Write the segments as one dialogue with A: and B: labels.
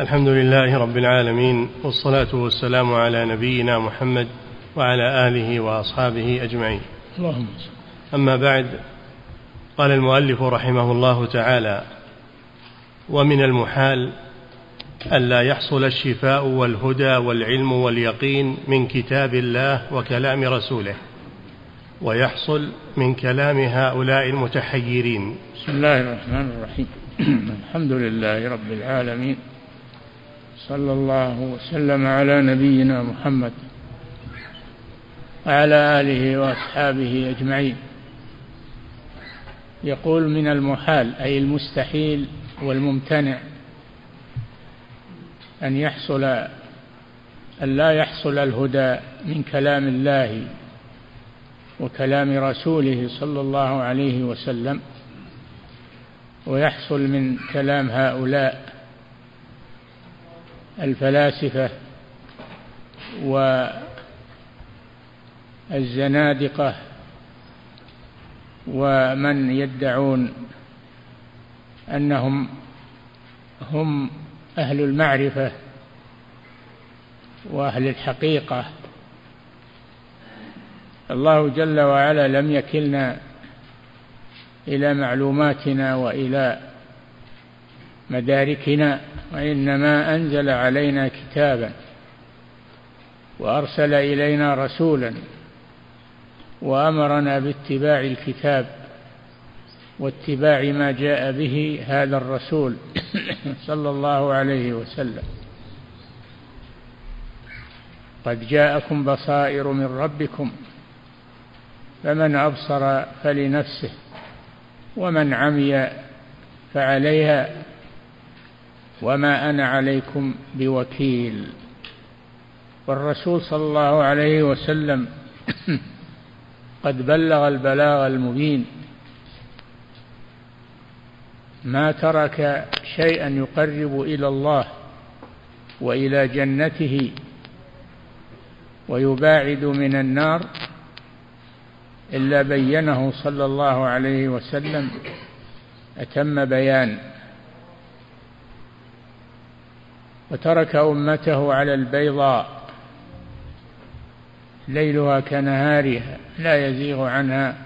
A: الحمد لله رب العالمين والصلاة والسلام على نبينا محمد وعلى آله وأصحابه أجمعين.
B: اللهم
A: أما بعد قال المؤلف رحمه الله تعالى ومن المحال ألا يحصل الشفاء والهدى والعلم واليقين من كتاب الله وكلام رسوله ويحصل من كلام هؤلاء المتحيرين.
B: بسم الله الرحمن الرحيم. الحمد لله رب العالمين صلى الله وسلم على نبينا محمد وعلى آله وأصحابه أجمعين. يقول من المحال أي المستحيل والممتنع أن يحصل أن لا يحصل الهدى من كلام الله وكلام رسوله صلى الله عليه وسلم ويحصل من كلام هؤلاء الفلاسفة والزنادقة ومن يدعون أنهم هم أهل المعرفة وأهل الحقيقة. الله جل وعلا لم يكلنا إلى معلوماتنا وإلى مداركنا. وإنما أنزل علينا كتابا وأرسل إلينا رسولا وأمرنا باتباع الكتاب واتباع ما جاء به هذا الرسول صلى الله عليه وسلم. قد جاءكم بصائر من ربكم فمن أبصر فلنفسه ومن عمي فعليها وما أنا عليكم بوكيل. والرسول صلى الله عليه وسلم قد بلغ البلاغ المبين. ما ترك شيئا يقرب إلى الله وإلى جنته ويباعد من النار إلا بينه صلى الله عليه وسلم أتم بيان. وترك أمته على البيضاء ليلها كنهارها لا يزيغ عنها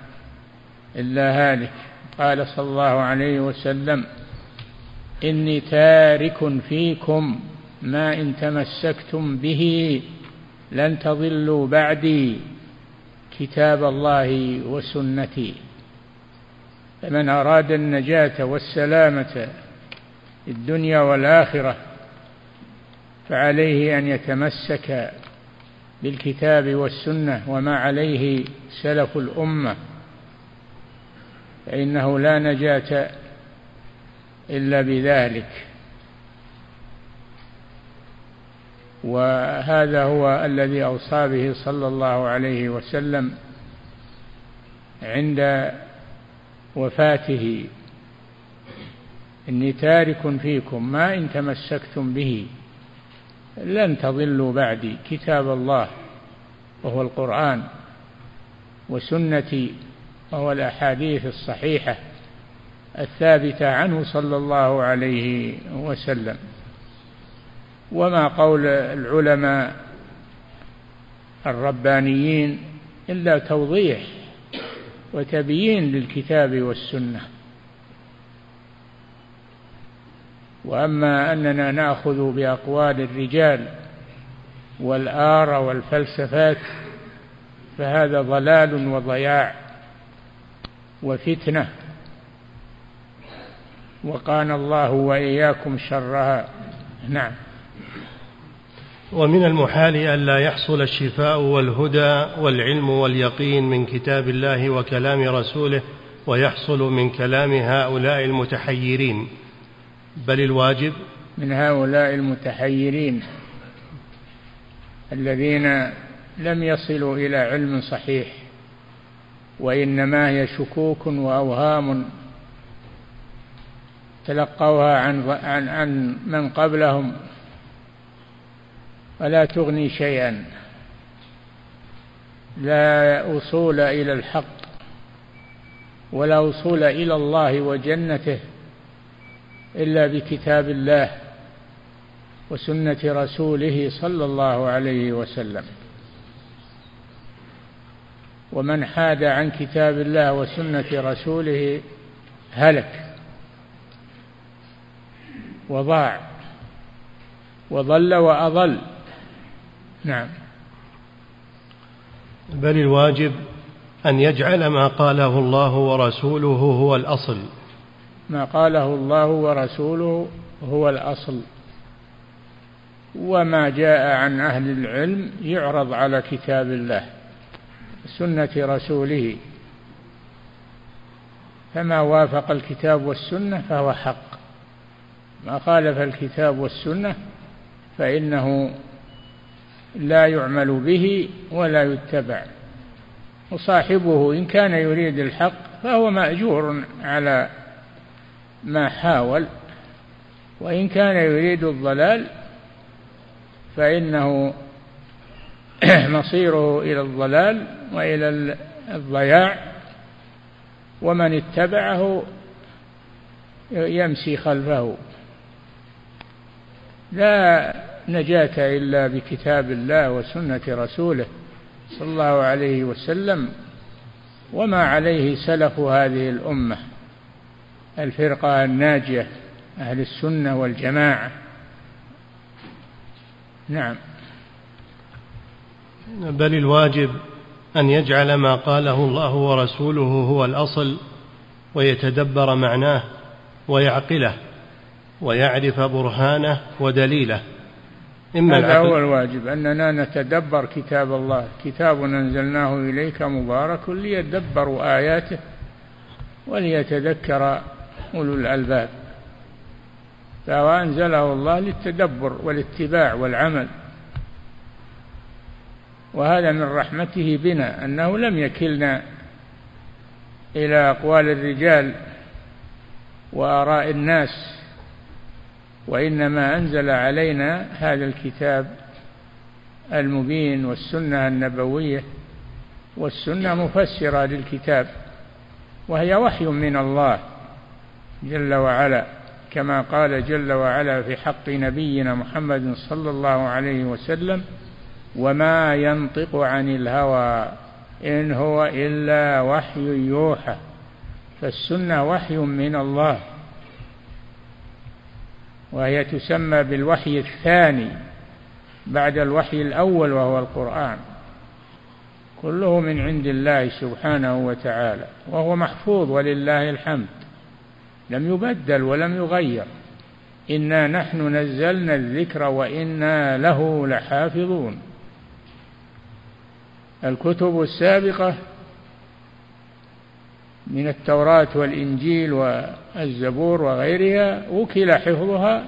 B: إلا هالك. قال صلى الله عليه وسلم إني تارك فيكم ما إن تمسكتم به لن تضلوا بعدي كتاب الله وسنتي. فمن أراد النجاة والسلامة في الدنيا والآخرة فعليه أن يتمسك بالكتاب والسنة وما عليه سلف الأمة فإنه لا نجاة إلا بذلك. وهذا هو الذي أوصى به صلى الله عليه وسلم عند وفاته. إني تارك فيكم ما إن تمسكتم به. لن تضلوا بعدي. كتاب الله وهو القرآن وسنتي وهو الأحاديث الصحيحة الثابتة عنه صلى الله عليه وسلم. وما قول العلماء الربانيين إلا توضيح وتبيين للكتاب والسنة. وأما أننا نأخذ بأقوال الرجال والآراء والفلسفات فهذا ضلال وضياع وفتنة. وقانا الله وإياكم شرها. نعم.
A: ومن المحال ألا يحصل الشفاء والهدى والعلم واليقين من كتاب الله وكلام رسوله ويحصل من كلام هؤلاء المتحيرين. بل الواجب
B: من هؤلاء المتحيرين الذين لم يصلوا إلى علم صحيح وإنما هي شكوك وأوهام تلقوها عن عن عن من قبلهم ولا تغني شيئا. لا أصول إلى الحق ولا أصول إلى الله وجنته. إلا بكتاب الله وسنة رسوله صلى الله عليه وسلم. ومن حاد عن كتاب الله وسنة رسوله هلك وضاع وضل وأضل. نعم.
A: بل الواجب أن يجعل ما قاله الله ورسوله هو الأصل.
B: ما قاله الله ورسوله هو الأصل. وما جاء عن أهل العلم يعرض على كتاب الله سنة رسوله. فما وافق الكتاب والسنة فهو حق. ما خالف الكتاب والسنة فإنه لا يعمل به ولا يتبع. وصاحبه إن كان يريد الحق فهو مأجور على ما حاول وإن كان يريد الضلال فإنه مصيره إلى الضلال وإلى الضياع ومن اتبعه يمشي خلفه. لا نجاة إلا بكتاب الله وسنة رسوله صلى الله عليه وسلم وما عليه سلف هذه الأمة. الفرقة الناجية أهل السنة والجماعة. نعم.
A: بل الواجب أن يجعل ما قاله الله ورسوله هو الأصل ويتدبر معناه ويعقله ويعرف برهانه ودليله.
B: إما هذا هو الواجب أننا نتدبر كتاب الله. كتاب أنزلناه إليك مبارك ليدبروا آياته وليتذكر أولو الألباب فهو أنزله الله للتدبر والاتباع والعمل. وهذا من رحمته بنا أنه لم يكلنا إلى أقوال الرجال وآراء الناس وإنما أنزل علينا هذا الكتاب المبين والسنة النبوية والسنة مفسرة للكتاب وهي وحي من الله. جل وعلا كما قال جل وعلا في حق نبينا محمد صلى الله عليه وسلم وما ينطق عن الهوى إن هو إلا وحي يوحى فالسنة وحي من الله وهي تسمى بالوحي الثاني بعد الوحي الأول وهو القرآن كله من عند الله سبحانه وتعالى وهو محفوظ ولله الحمد. لم يبدل ولم يغير. إنا نحن نزلنا الذكر وإنا له لحافظون. الكتب السابقة من التوراة والإنجيل والزبور وغيرها وكل حفظها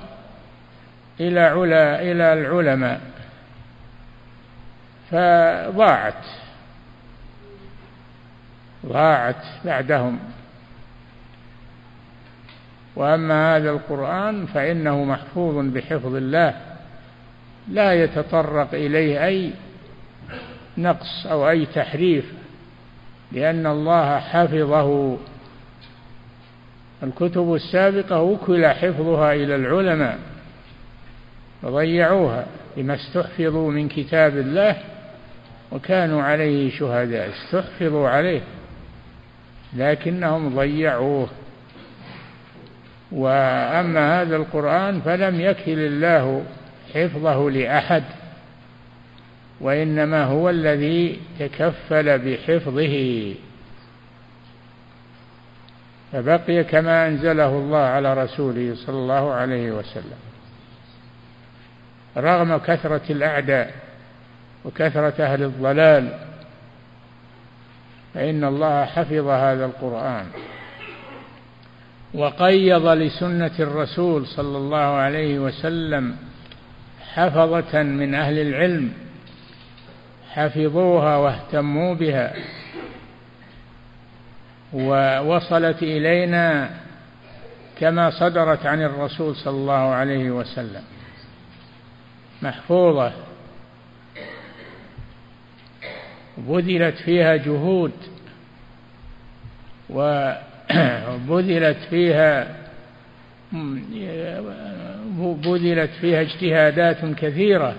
B: إلى علا إلى العلماء. فضاعت ضاعت بعدهم. وأما هذا القرآن فإنه محفوظ بحفظ الله لا يتطرق إليه أي نقص أو أي تحريف لأن الله حفظه. الكتب السابقة وكل حفظها إلى العلماء وضيعوها لما استحفظوا من كتاب الله وكانوا عليه شهداء استحفظوا عليه لكنهم ضيعوه. وأما هذا القرآن فلم يكل الله حفظه لأحد وإنما هو الذي تكفل بحفظه. فبقي كما أنزله الله على رسوله صلى الله عليه وسلم. رغم كثرة الأعداء وكثرة أهل الضلال فإن الله حفظ هذا القرآن. وقيض لسنة الرسول صلى الله عليه وسلم حفظة من أهل العلم حفظوها واهتموا بها ووصلت إلينا كما صدرت عن الرسول صلى الله عليه وسلم. محفوظة. بذلت فيها جهود وبذلت فيها بذلت فيها اجتهادات كثيرة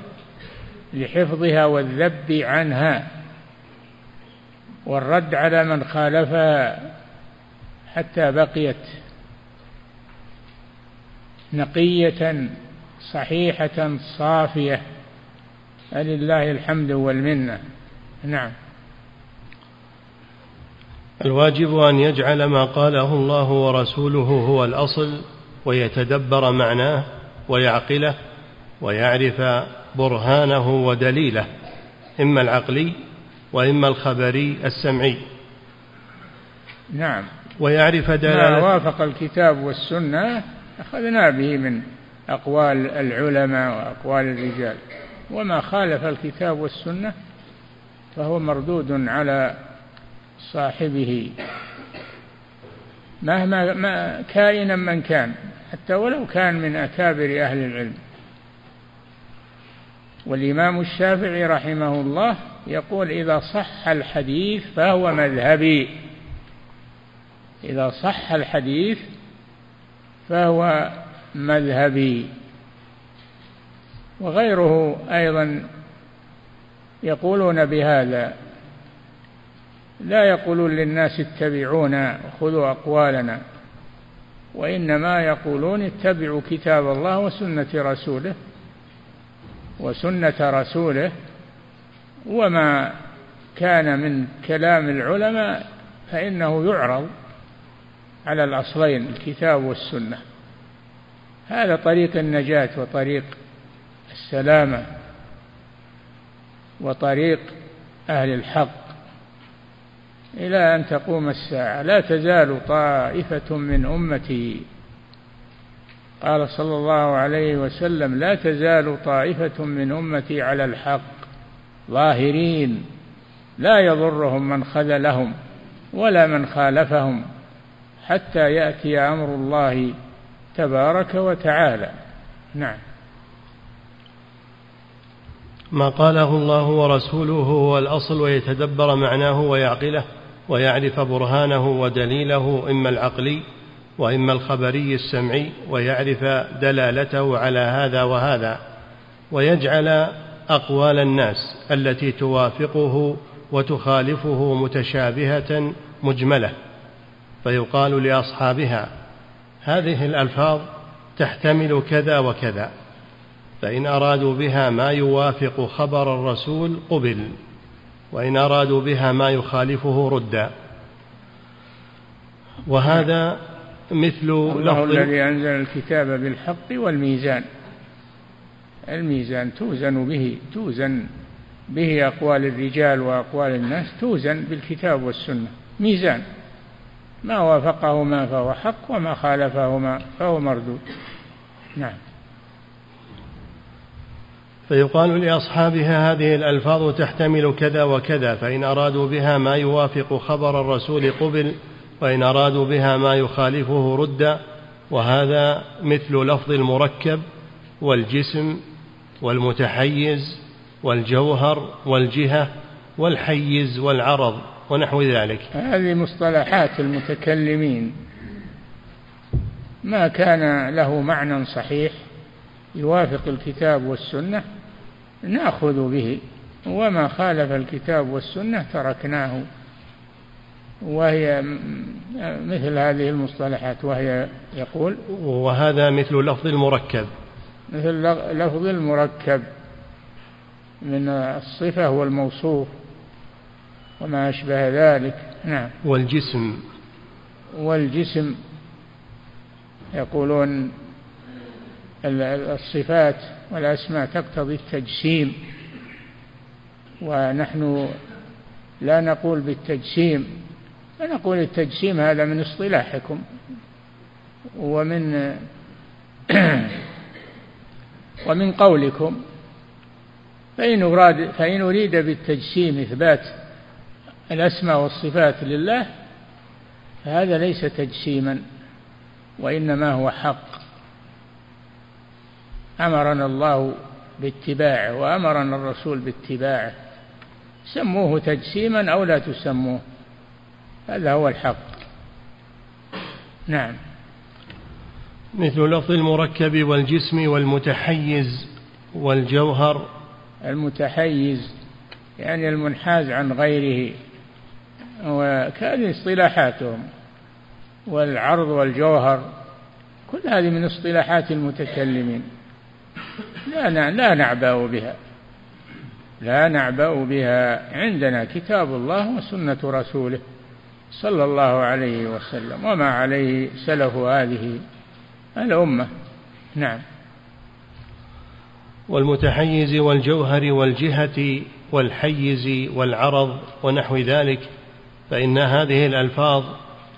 B: لحفظها والذب عنها والرد على من خالفها حتى بقيت نقية صحيحة صافية. فلله الحمد والمنة. نعم.
A: الواجب أن يجعل ما قاله الله ورسوله هو الأصل ويتدبر معناه ويعقله ويعرف برهانه ودليله إما العقلي وإما الخبري السمعي.
B: نعم.
A: ويعرف دلالة
B: ما وافق الكتاب والسنة أخذنا به من أقوال العلماء وأقوال الرجال. وما خالف الكتاب والسنة فهو مردود على صاحبه. مهما ما كائنا من كان حتى ولو كان من أكابر أهل العلم. والإمام الشافعي رحمه الله يقول إذا صح الحديث فهو مذهبي. إذا صح الحديث فهو مذهبي. وغيره أيضا يقولون بهذا. لا يقولون للناس اتبعونا وخذوا أقوالنا. وإنما يقولون اتبعوا كتاب الله وسنة رسوله وسنة رسوله. وما كان من كلام العلماء فإنه يعرض على الأصلين الكتاب والسنة. هذا طريق النجاة وطريق السلامة وطريق أهل الحق. إلى أن تقوم الساعة. لا تزال طائفة من أمتي. قال صلى الله عليه وسلم لا تزال طائفة من أمتي على الحق ظاهرين. لا يضرهم من خذلهم ولا من خالفهم حتى يأتي أمر الله تبارك وتعالى. نعم.
A: ما قاله الله ورسوله هو الأصل ويتدبر معناه ويعقله. ويعرف برهانه ودليله إما العقلي وإما الخبري السمعي ويعرف دلالته على هذا وهذا ويجعل أقوال الناس التي توافقه وتخالفه متشابهة مجملة فيقال لأصحابها هذه الألفاظ تحتمل كذا وكذا فإن أرادوا بها ما يوافق خبر الرسول قبل. وإن أرادوا بها ما يخالفه رد وهذا مثل
B: الله الذي أنزل الكتاب بالحق والميزان. الميزان توزن به توزن به أقوال الرجال وأقوال الناس توزن بالكتاب والسنة. ميزان. ما وافقهما فهو حق وما خالفهما فهو مردود. نعم.
A: فيقال لأصحابها هذه الألفاظ تحتمل كذا وكذا فإن أرادوا بها ما يوافق خبر الرسول قبل وإن أرادوا بها ما يخالفه رد وهذا مثل لفظ المركب والجسم والمتحيز والجوهر والجهة والحيز والعرض ونحو ذلك.
B: هذه مصطلحات المتكلمين. ما كان له معنى صحيح؟ يوافق الكتاب والسنة نأخذ به. وما خالف الكتاب والسنة تركناه. وهي مثل هذه المصطلحات. وهي يقول
A: وهذا مثل لفظ المركب.
B: مثل لفظ المركب. من الصفة والموصوف وما أشبه ذلك. نعم.
A: والجسم.
B: والجسم يقولون الصفات والأسماء تقتضي التجسيم. ونحن لا نقول بالتجسيم فنقول التجسيم هذا من اصطلاحكم ومن ومن قولكم. فإن أراد فإن أريد بالتجسيم إثبات الأسماء والصفات لله فهذا ليس تجسيما وإنما هو حق. أمرنا الله باتباعه وأمرنا الرسول باتباعه. سموه تجسيما أو لا تسموه هذا هو الحق. نعم.
A: مثل لفظ المركب والجسم والمتحيز والجوهر.
B: المتحيز يعني المنحاز عن غيره وكهذه اصطلاحاتهم والعرض والجوهر كل هذه من اصطلاحات المتكلمين. لا لا نعبأ بها. لا نعبأ بها. عندنا كتاب الله وسنة رسوله صلى الله عليه وسلم. وما عليه سلف هذه الأمة. نعم.
A: والمتحيز والجوهر والجهة والحيز والعرض ونحو ذلك فإن هذه الألفاظ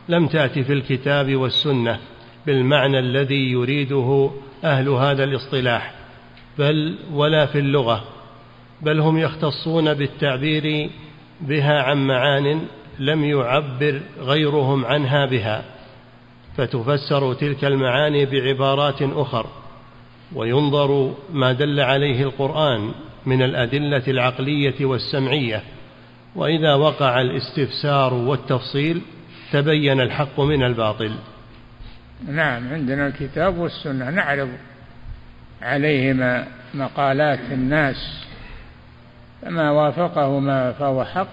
A: لم تأت في الكتاب والسنة بالمعنى الذي يريده أهل هذا الاصطلاح بل ولا في اللغة بل هم يختصون بالتعبير بها عن معان لم يعبر غيرهم عنها بها فتفسر تلك المعاني بعبارات أخر وينظر ما دل عليه القرآن من الأدلة العقلية والسمعية وإذا وقع الاستفسار والتفصيل تبين الحق من الباطل.
B: نعم عندنا الكتاب والسنة نعرض عليهما مقالات الناس فما وافقهما فهو حق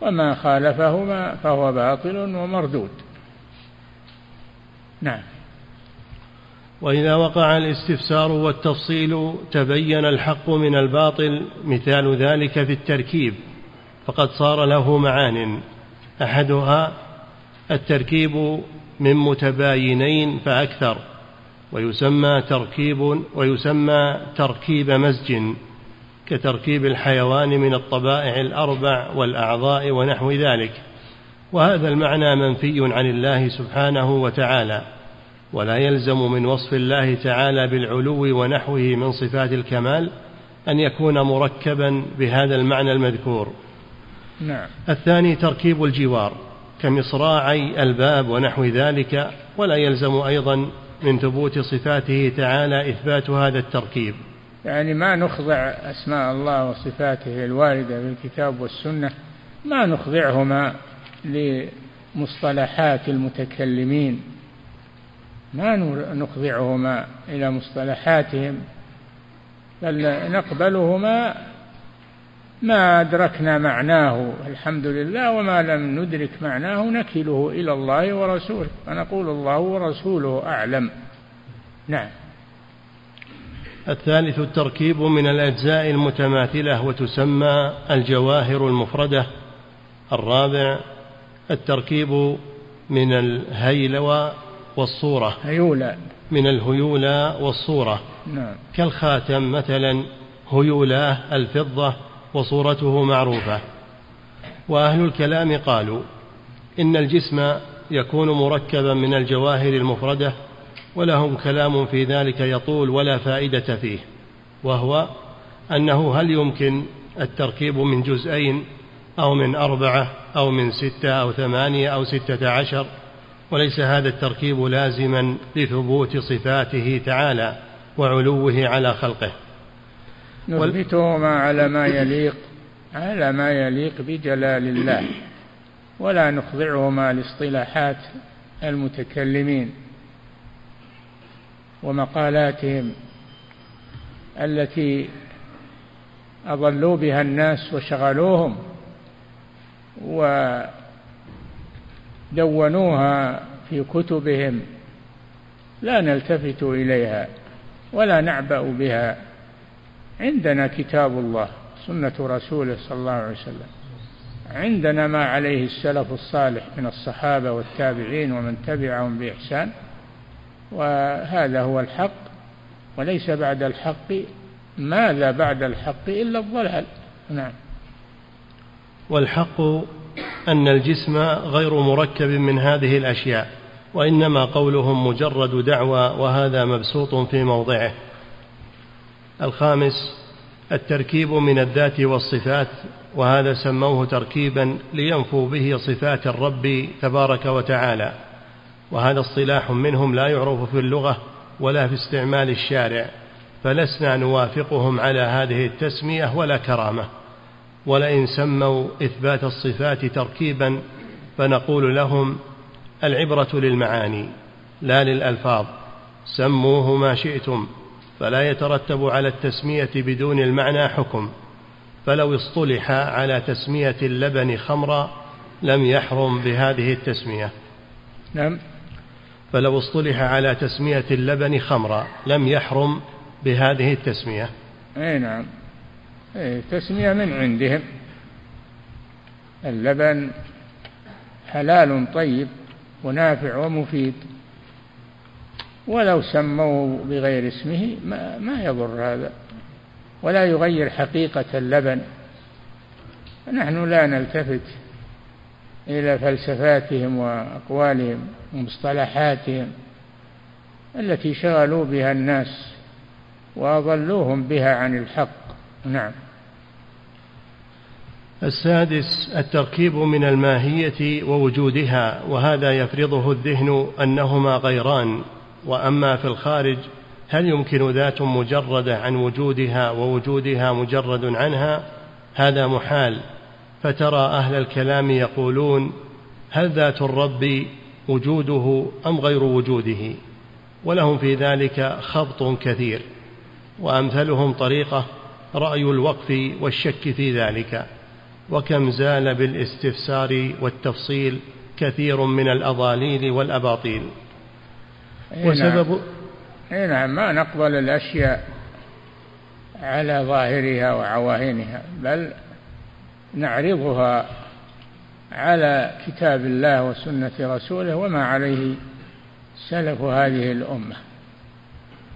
B: وما خالفهما فهو باطل ومردود. نعم.
A: وإذا وقع الاستفسار والتفصيل تبين الحق من الباطل مثال ذلك في التركيب فقد صار له معان. أحدها التركيب من متباينين فأكثر ويسمى تركيب ويسمى تركيب مزج كتركيب الحيوان من الطبائع الأربع والأعضاء ونحو ذلك. وهذا المعنى منفي عن الله سبحانه وتعالى ولا يلزم من وصف الله تعالى بالعلو ونحوه من صفات الكمال أن يكون مركبا بهذا المعنى المذكور.
B: نعم.
A: الثاني تركيب الجوار. كمصراعي الباب ونحو ذلك ولا يلزم أيضا من ثبوت صفاته تعالى إثبات هذا التركيب.
B: يعني ما نخضع أسماء الله وصفاته الواردة في الكتاب والسنة ما نخضعهما لمصطلحات المتكلمين. ما نخضعهما إلى مصطلحاتهم بل نقبلهما ما أدركنا معناه الحمد لله وما لم ندرك معناه نكله إلى الله ورسوله. ونقول الله ورسوله أعلم. نعم.
A: الثالث التركيب من الأجزاء المتماثلة وتسمى الجواهر المفردة. الرابع التركيب من الهيلوى والصورة.
B: هيولى
A: من الهيولى والصورة.
B: نعم.
A: كالخاتم مثلا هيولاه الفضة. وصورته معروفة. وأهل الكلام قالوا إن الجسم يكون مركبا من الجواهر المفردة ولهم كلام في ذلك يطول ولا فائدة فيه وهو أنه هل يمكن التركيب من جزئين أو من أربعة أو من ستة أو ثمانية أو ستة عشر؟ وليس هذا التركيب لازما لثبوت صفاته تعالى وعلوه على خلقه.
B: نثبتهما على ما يليق على ما يليق بجلال الله. ولا نخضعهما لاصطلاحات المتكلمين ومقالاتهم التي أضلوا بها الناس وشغلوهم ودونوها في كتبهم. لا نلتفت إليها ولا نعبأ بها. عندنا كتاب الله سنة رسوله صلى الله عليه وسلم. عندنا ما عليه السلف الصالح من الصحابة والتابعين ومن تبعهم بإحسان وهذا هو الحق. وليس بعد الحق ماذا بعد الحق إلا الضلال؟ نعم.
A: والحق أن الجسم غير مركب من هذه الأشياء وإنما قولهم مجرد دعوى وهذا مبسوط في موضعه. الخامس التركيب من الذات والصفات وهذا سموه تركيبا لينفوا به صفات الرب تبارك وتعالى. وهذا اصطلاح منهم لا يعرف في اللغة ولا في استعمال الشارع فلسنا نوافقهم على هذه التسمية ولا كرامة. ولئن سموا إثبات الصفات تركيبا فنقول لهم العبرة للمعاني لا للألفاظ. سموه ما شئتم. فلا يترتب على التسمية بدون المعنى حكم فلو اصطلح على تسمية اللبن خمرا لم يحرم بهذه التسمية.
B: نعم.
A: فلو اصطلح على تسمية اللبن خمرا لم يحرم بهذه التسمية.
B: أي نعم. أي تسمية من عندهم. اللبن حلال طيب ونافع ومفيد. ولو سموه بغير اسمه ما, ما يضر هذا. ولا يغير حقيقة اللبن. نحن لا نلتفت إلى فلسفاتهم وأقوالهم ومصطلحاتهم التي شغلوا بها الناس وأضلوهم بها عن الحق. نعم.
A: السادس التركيب من الماهية ووجودها وهذا يفرضه الذهن أنهما غيران. وأما في الخارج هل يمكن ذات مجردة عن وجودها ووجودها مجرد عنها؟ هذا محال. فترى أهل الكلام يقولون هل ذات الرب وجوده أم غير وجوده؟ ولهم في ذلك خبط كثير. وأمثلهم طريقة رأي الوقف والشك في ذلك. وكم زال بالإستفسار والتفصيل كثير من الأضاليل والأباطيل.
B: وسبب نعم. نعم ما نقبل الأشياء على ظاهرها وعواهنها بل نعرضها على كتاب الله وسنة رسوله وما عليه سلف هذه الأمة.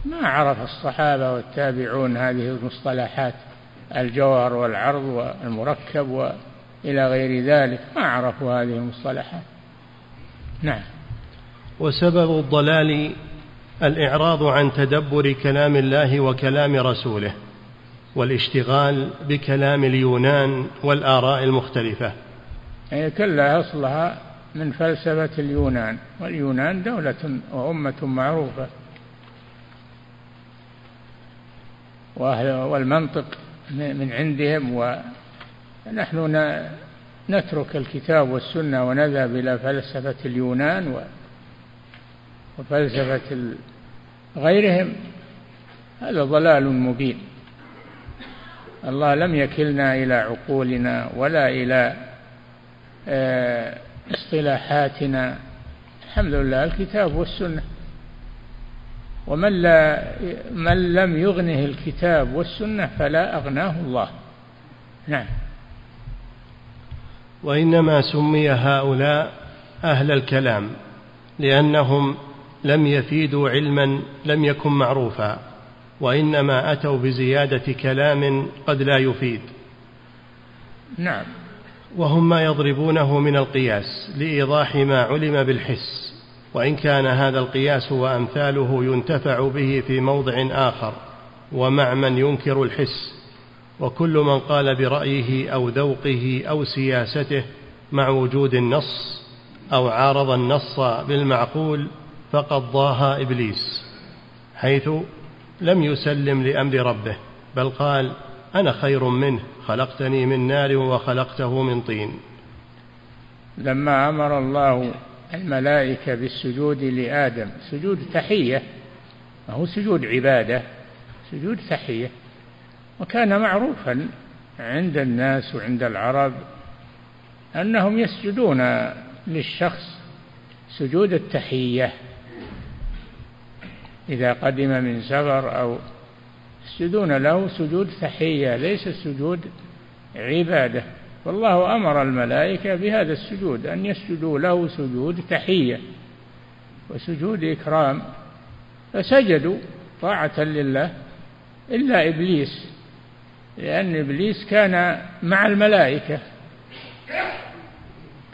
B: ما عرف الصحابة والتابعون هذه المصطلحات الجوهر والعرض والمركب وإلى غير ذلك ما عرفوا هذه المصطلحات. نعم.
A: وسبب الضلال الإعراض عن تدبر كلام الله وكلام رسوله والاشتغال بكلام اليونان والآراء المختلفة.
B: هي كلها أصلها من فلسفة اليونان واليونان دولة وأمة معروفة. والمنطق من عندهم ونحن نترك الكتاب والسنة ونذهب إلى فلسفة اليونان وفلسفة غيرهم هذا ضلال مبين. الله لم يكلنا إلى عقولنا ولا إلى آه، اصطلاحاتنا. الحمد لله الكتاب والسنة. ومن لا من لم يغنه الكتاب والسنة فلا أغناه الله. نعم.
A: وإنما سمي هؤلاء أهل الكلام لأنهم لم يفيدوا علما لم يكن معروفا وإنما أتوا بزيادة كلام قد لا يفيد.
B: نعم.
A: وهم ما يضربونه من القياس لإيضاح ما علم بالحس وإن كان هذا القياس وأمثاله ينتفع به في موضع آخر ومع من ينكر الحس. وكل من قال برأيه أو ذوقه أو سياسته مع وجود النص أو عارض النص بالمعقول فقد ضاها إبليس حيث لم يسلم لأمر ربه بل قال أنا خير منه خلقتني من نار وخلقته من طين.
B: لما أمر الله الملائكة بالسجود لآدم سجود تحية ما هو سجود عبادة سجود تحية وكان معروفا عند الناس وعند العرب أنهم يسجدون للشخص سجود التحية. إذا قدم من سفر أو يسجدون له سجود تحية ليس سجود عبادة. والله أمر الملائكة بهذا السجود أن يسجدوا له سجود تحية وسجود إكرام. فسجدوا طاعة لله إلا إبليس لأن إبليس كان مع الملائكة.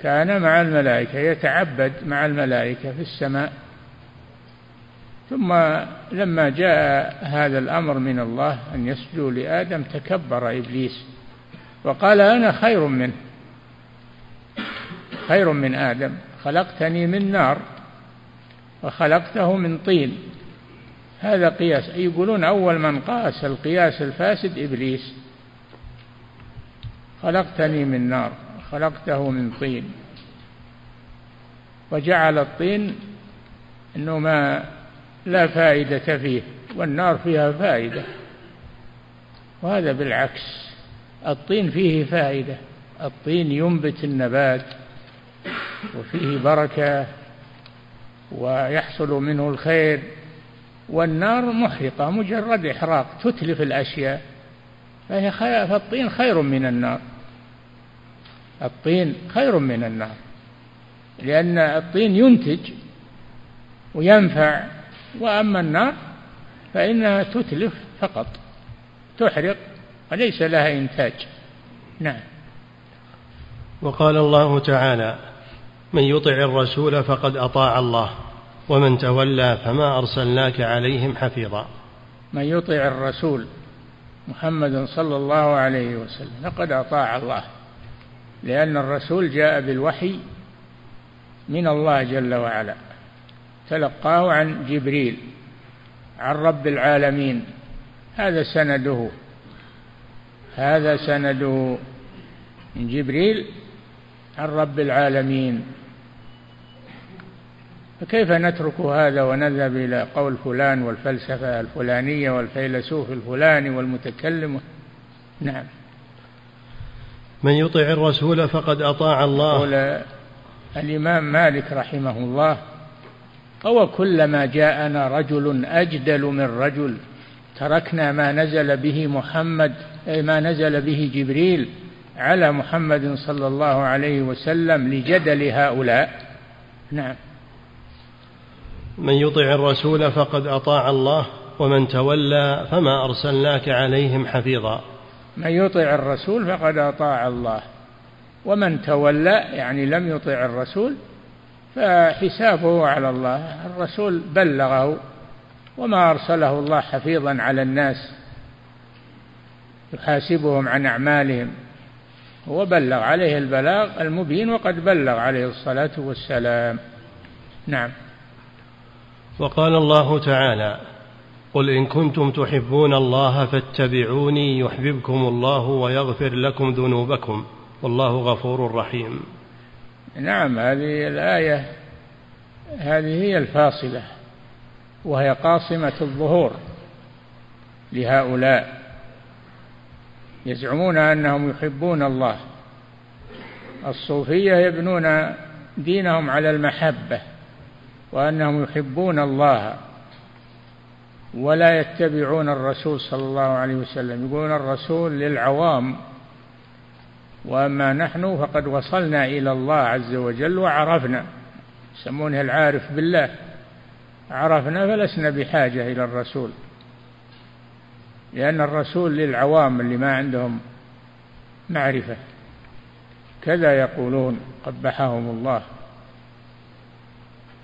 B: كان مع الملائكة يتعبد مع الملائكة في السماء. ثم لما جاء هذا الأمر من الله أن يسجدوا لآدم تكبر إبليس وقال أنا خير منه خير من آدم خلقتني من نار وخلقته من طين. هذا قياس يقولون أول من قاس القياس الفاسد إبليس. خلقتني من نار خلقته من طين. وجعل الطين أنه ما لا فائدة فيه والنار فيها فائدة. وهذا بالعكس الطين فيه فائدة. الطين ينبت النبات وفيه بركة ويحصل منه الخير. والنار محرقة مجرد إحراق تتلف الأشياء. فهي خير فالطين خير من النار. الطين خير من النار لأن الطين ينتج وينفع. وأما النار فإنها تتلف فقط تحرق وليس لها إنتاج. نعم.
A: وقال الله تعالى من يطع الرسول فقد أطاع الله ومن تولى فما أرسلناك عليهم حفيظا.
B: من يطع الرسول محمد صلى الله عليه وسلم فقد أطاع الله لأن الرسول جاء بالوحي من الله جل وعلا. تلقاه عن جبريل عن رب العالمين. هذا سنده هذا سنده من جبريل عن رب العالمين. فكيف نترك هذا ونذهب إلى قول فلان والفلسفة الفلانية والفيلسوف الفلاني والمتكلم؟ نعم.
A: من يطع الرسول فقد أطاع الله.
B: قول الإمام مالك رحمه الله أو كلما جاءنا رجل أجدل من رجل. تركنا ما نزل به محمد ما نزل به جبريل على محمد صلى الله عليه وسلم لجدل هؤلاء. نعم.
A: من يطع الرسول فقد أطاع الله ومن تولى فما أرسلناك عليهم حفيظا.
B: من يطع الرسول فقد أطاع الله ومن تولى يعني لم يطع الرسول فحسابه على الله. الرسول بلغه وما أرسله الله حفيظا على الناس يحاسبهم عن أعمالهم. هو بلغ عليه البلاغ المبين وقد بلغ عليه الصلاة والسلام. نعم.
A: وقال الله تعالى قل إن كنتم تحبون الله فاتبعوني يحببكم الله ويغفر لكم ذنوبكم والله غفور رحيم.
B: نعم هذه الآية هذه هي الفاصلة وهي قاصمة الظهور لهؤلاء. يزعمون أنهم يحبون الله. الصوفية يبنون دينهم على المحبة وأنهم يحبون الله ولا يتبعون الرسول صلى الله عليه وسلم. يقولون الرسول للعوام وأما نحن فقد وصلنا إلى الله عز وجل وعرفنا. يسمونه العارف بالله. عرفنا فلسنا بحاجة إلى الرسول. لأن الرسول للعوام اللي ما عندهم معرفة. كذا يقولون قبحهم الله.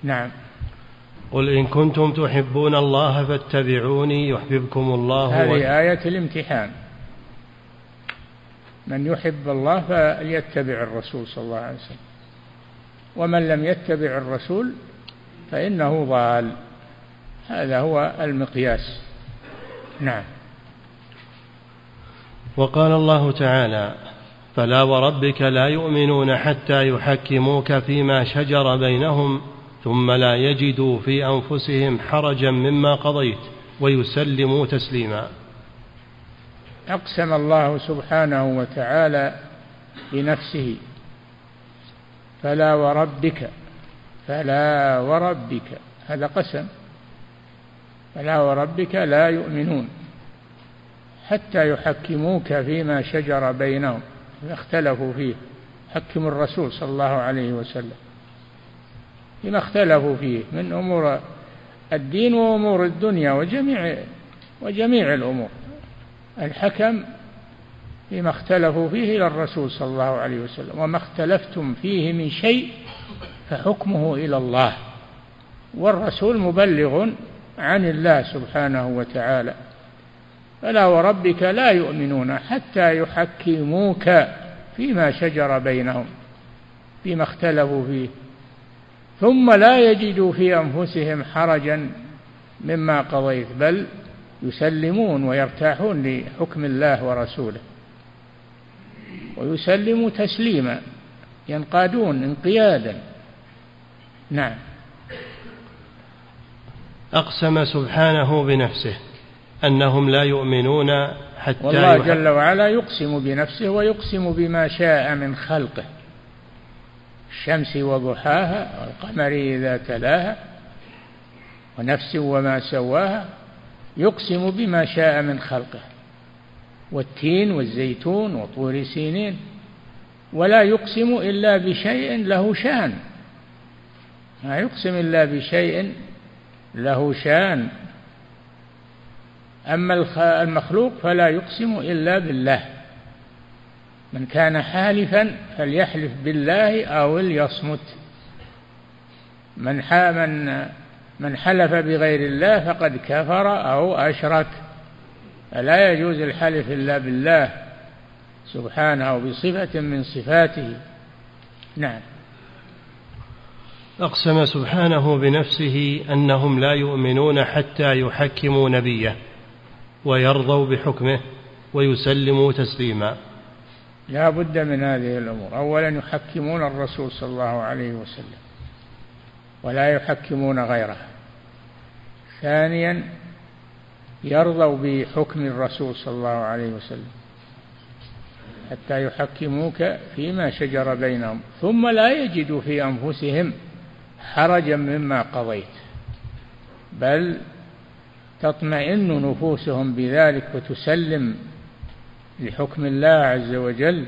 B: نعم.
A: قل إن كنتم تحبون الله فاتبعوني يحببكم الله
B: هذه آية الامتحان. من يحب الله فليتبع الرسول صلى الله عليه وسلم. ومن لم يتبع الرسول فإنه ضال. هذا هو المقياس. نعم.
A: وقال الله تعالى فلا وربك لا يؤمنون حتى يحكموك فيما شجر بينهم ثم لا يجدوا في أنفسهم حرجا مما قضيت ويسلموا تسليما.
B: أقسم الله سبحانه وتعالى بنفسه فلا وربك فلا وربك هذا قسم فلا وربك لا يؤمنون حتى يحكموك فيما شجر بينهم اختلفوا فيه حكم الرسول صلى الله عليه وسلم فيما اختلفوا فيه من أمور الدين وأمور الدنيا وجميع وجميع الأمور. الحكم فيما اختلفوا فيه إلى الرسول صلى الله عليه وسلم وما اختلفتم فيه من شيء فحكمه إلى الله. والرسول مبلغ عن الله سبحانه وتعالى. فلا وربك لا يؤمنون حتى يحكموك فيما شجر بينهم فيما اختلفوا فيه. ثم لا يجدوا في أنفسهم حرجا مما قضيت بل يسلمون ويرتاحون لحكم الله ورسوله. ويسلموا تسليما ينقادون انقيادا. نعم.
A: أقسم سبحانه بنفسه أنهم لا يؤمنون حتى
B: والله جل وعلا يقسم بنفسه ويقسم بما شاء من خلقه. الشمس وضحاها والقمر إذا تلاها ونفس وما سواها يقسم بما شاء من خلقه والتين والزيتون وطور سينين. ولا يقسم إلا بشيء له شان. ما يقسم إلا بشيء له شان. أما المخلوق فلا يقسم إلا بالله. من كان حالفا فليحلف بالله أو ليصمت. من من من حلف بغير الله فقد كفر أو أشرك. فلا يجوز الحلف إلا بالله سبحانه بصفة من صفاته. نعم.
A: أقسم سبحانه بنفسه أنهم لا يؤمنون حتى يحكموا نبيه ويرضوا بحكمه ويسلموا تسليما.
B: لا بد من هذه الأمور. أولا يحكمون الرسول صلى الله عليه وسلم ولا يحكمون غيره ثانيا يرضوا بحكم الرسول صلى الله عليه وسلم حتى يحكموك فيما شجر بينهم ثم لا يجدوا في أنفسهم حرجا مما قضيت بل تطمئن نفوسهم بذلك وتسلم لحكم الله عز وجل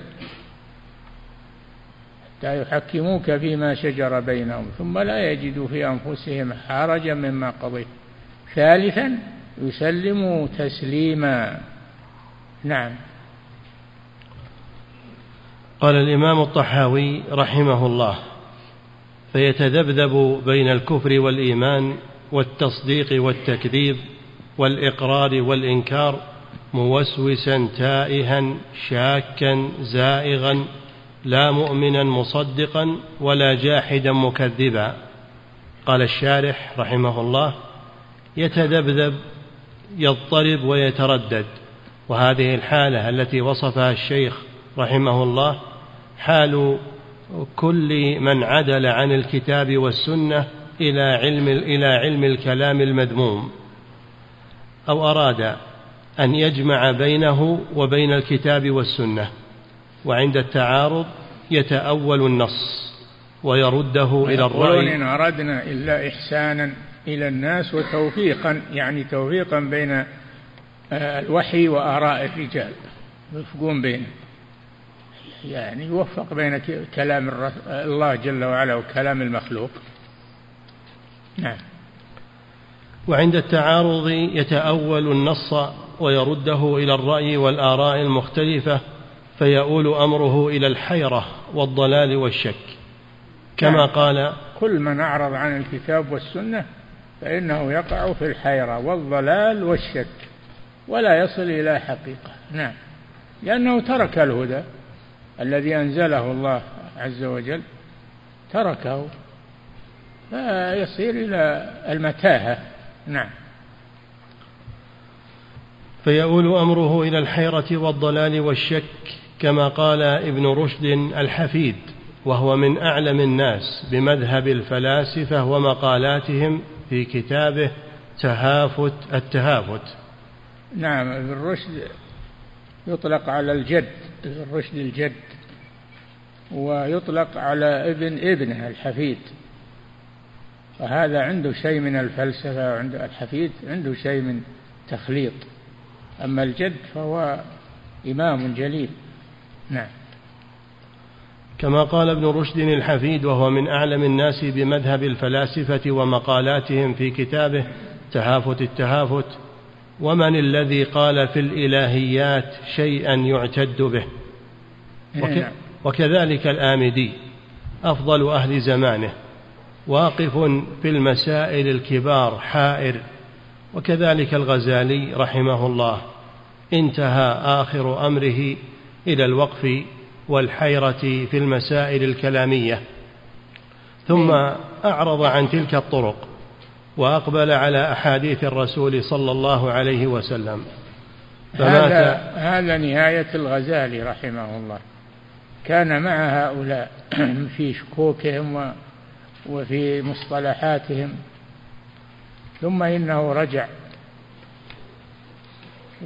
B: حتى يحكموك فيما شجر بينهم ثم لا يجدوا في أنفسهم حرجا مما قضيت. ثالثا يسلموا تسليما. نعم.
A: قال الإمام الطحاوي رحمه الله فيتذبذب بين الكفر والإيمان والتصديق والتكذيب والإقرار والإنكار موسوسا تائها شاكا زائغا لا مؤمنا مصدقا ولا جاحدا مكذبا. قال الشارح رحمه الله يتذبذب يضطرب ويتردد. وهذه الحالة التي وصفها الشيخ رحمه الله حال كل من عدل عن الكتاب والسنة إلى علم إلى علم الكلام المذموم. أو أراد أن يجمع بينه وبين الكتاب والسنة وعند التعارض يتأول النص ويرده إلى الرأي.
B: إن أردنا إلا إحسانا إلى الناس وتوفيقا يعني توفيقا بين آه، الوحي وآراء الرجال. يوفقون بينه يعني يوفق بين كلام الله جل وعلا وكلام المخلوق. نعم.
A: وعند التعارض يتأول النص ويرده إلى الرأي والآراء المختلفة فيؤول أمره إلى الحيرة والضلال والشك. كما نعم. قال
B: كل من أعرض عن الكتاب والسنة فإنه يقع في الحيرة والضلال والشك ولا يصل إلى حقيقة. نعم. لأنه ترك الهدى الذي أنزله الله عز وجل تركه. فيصير إلى المتاهة. نعم.
A: فيؤول أمره إلى الحيرة والضلال والشك كما قال ابن رشد الحفيد وهو من أعلم الناس بمذهب الفلاسفة ومقالاتهم في كتابه تهافت التهافت.
B: نعم ابن رشد يطلق على الجد ابن رشد الجد ويطلق على ابن ابنه الحفيد. فهذا عنده شيء من الفلسفة وعند الحفيد عنده شيء من تخليط. أما الجد فهو إمام جليل. نعم.
A: كما قال ابن رشد الحفيد وهو من أعلم الناس بمذهب الفلاسفة ومقالاتهم في كتابه تهافت التهافت ومن الذي قال في الإلهيات شيئا يعتد به وك نعم. وكذلك الآمدي أفضل أهل زمانه واقف في المسائل الكبار حائر وكذلك الغزالي رحمه الله انتهى آخر أمره إلى الوقف والحيرة في المسائل الكلامية. ثم أعرض عن تلك الطرق وأقبل على أحاديث الرسول صلى الله عليه وسلم.
B: هذا هذا نهاية الغزالي رحمه الله. كان مع هؤلاء في شكوكهم وفي مصطلحاتهم. ثم إنه رجع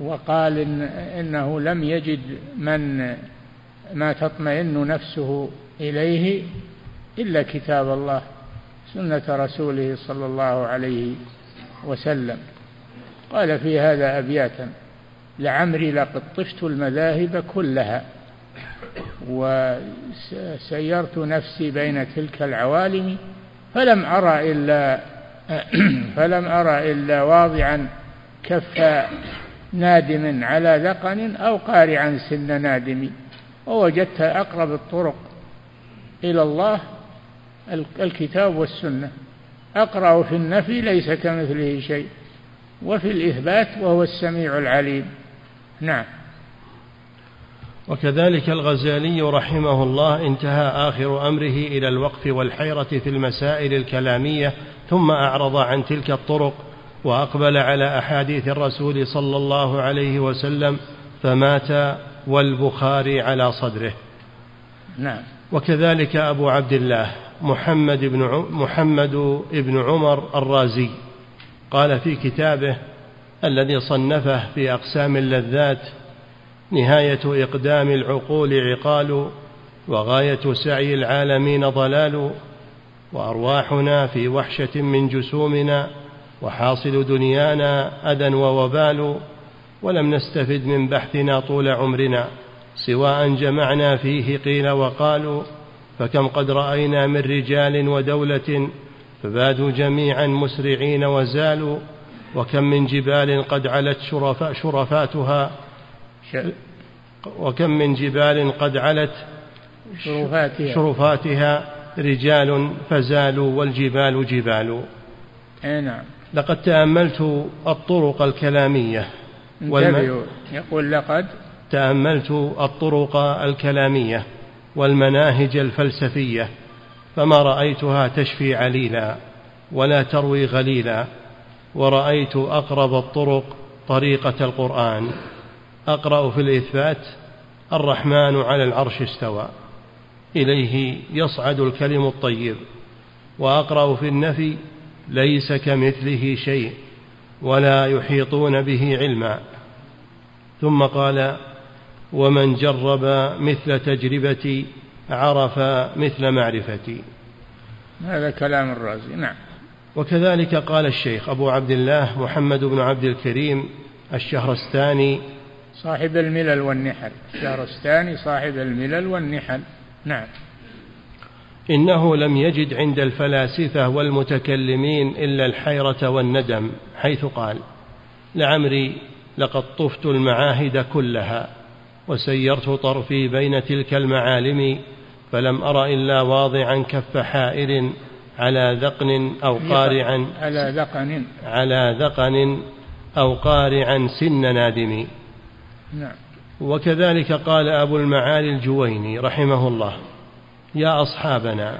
B: وقال إن إنه لم يجد من ما تطمئن نفسه إليه إلا كتاب الله سنة رسوله صلى الله عليه وسلم. قال في هذا أبياتا لعمري لقد طفت المذاهب كلها وسيرت نفسي بين تلك العوالم فلم أرى إلا فلم أرى إلا واضعا كف نادم على ذقن أو قارعا سن نادم ووجدت أقرب الطرق إلى الله الكتاب والسنة. أقرأ في النفي ليس كمثله شيء وفي الإثبات وهو السميع العليم. نعم.
A: وكذلك الغزالي رحمه الله انتهى آخر أمره إلى الوقف والحيرة في المسائل الكلامية ثم أعرض عن تلك الطرق وأقبل على أحاديث الرسول صلى الله عليه وسلم فمات والبخاري على صدره.
B: نعم.
A: وكذلك أبو عبد الله محمد بن محمد بن عمر الرازي. قال في كتابه الذي صنفه في أقسام اللذات نهاية إقدام العقول عقال وغاية سعي العالمين ضلال وأرواحنا في وحشة من جسومنا وحاصل دنيانا أذى ووبال ولم نستفد من بحثنا طول عمرنا سواء جمعنا فيه قيل وقالوا فكم قد رأينا من رجال ودولة فبادوا جميعا مسرعين وزالوا وكم من جبال قد علت شرفا شرفاتها وكم من جبال قد علت
B: شرفاتها,
A: شرفاتها رجال فزالوا والجبال جبال.
B: نعم.
A: لقد تأملت الطرق الكلامية.
B: والم... يقول لقد
A: تأملت الطرق الكلامية والمناهج الفلسفية فما رأيتها تشفي عليلا ولا تروي غليلا ورأيت أقرب الطرق طريقة القرآن. أقرأ في الإثبات الرحمن على العرش استوى إليه يصعد الكلم الطيب وأقرأ في النفي ليس كمثله شيء. ولا يحيطون به علما. ثم قال ومن جرب مثل تجربتي عرف مثل معرفتي.
B: هذا كلام الرازي نعم.
A: وكذلك قال الشيخ أبو عبد الله محمد بن عبد الكريم الشهرستاني
B: صاحب الملل والنحل. الشهرستاني صاحب الملل والنحل. نعم.
A: إنه لم يجد عند الفلاسفة والمتكلمين إلا الحيرة والندم حيث قال لعمري لقد طفت المعاهد كلها وسيرت طرفي بين تلك المعالم فلم أر إلا واضعا كف حائر على ذقن أو قارعا
B: على ذقن.
A: على ذقن أو قارعا سن نادم.
B: نعم.
A: وكذلك قال أبو المعالي الجويني رحمه الله يا أصحابنا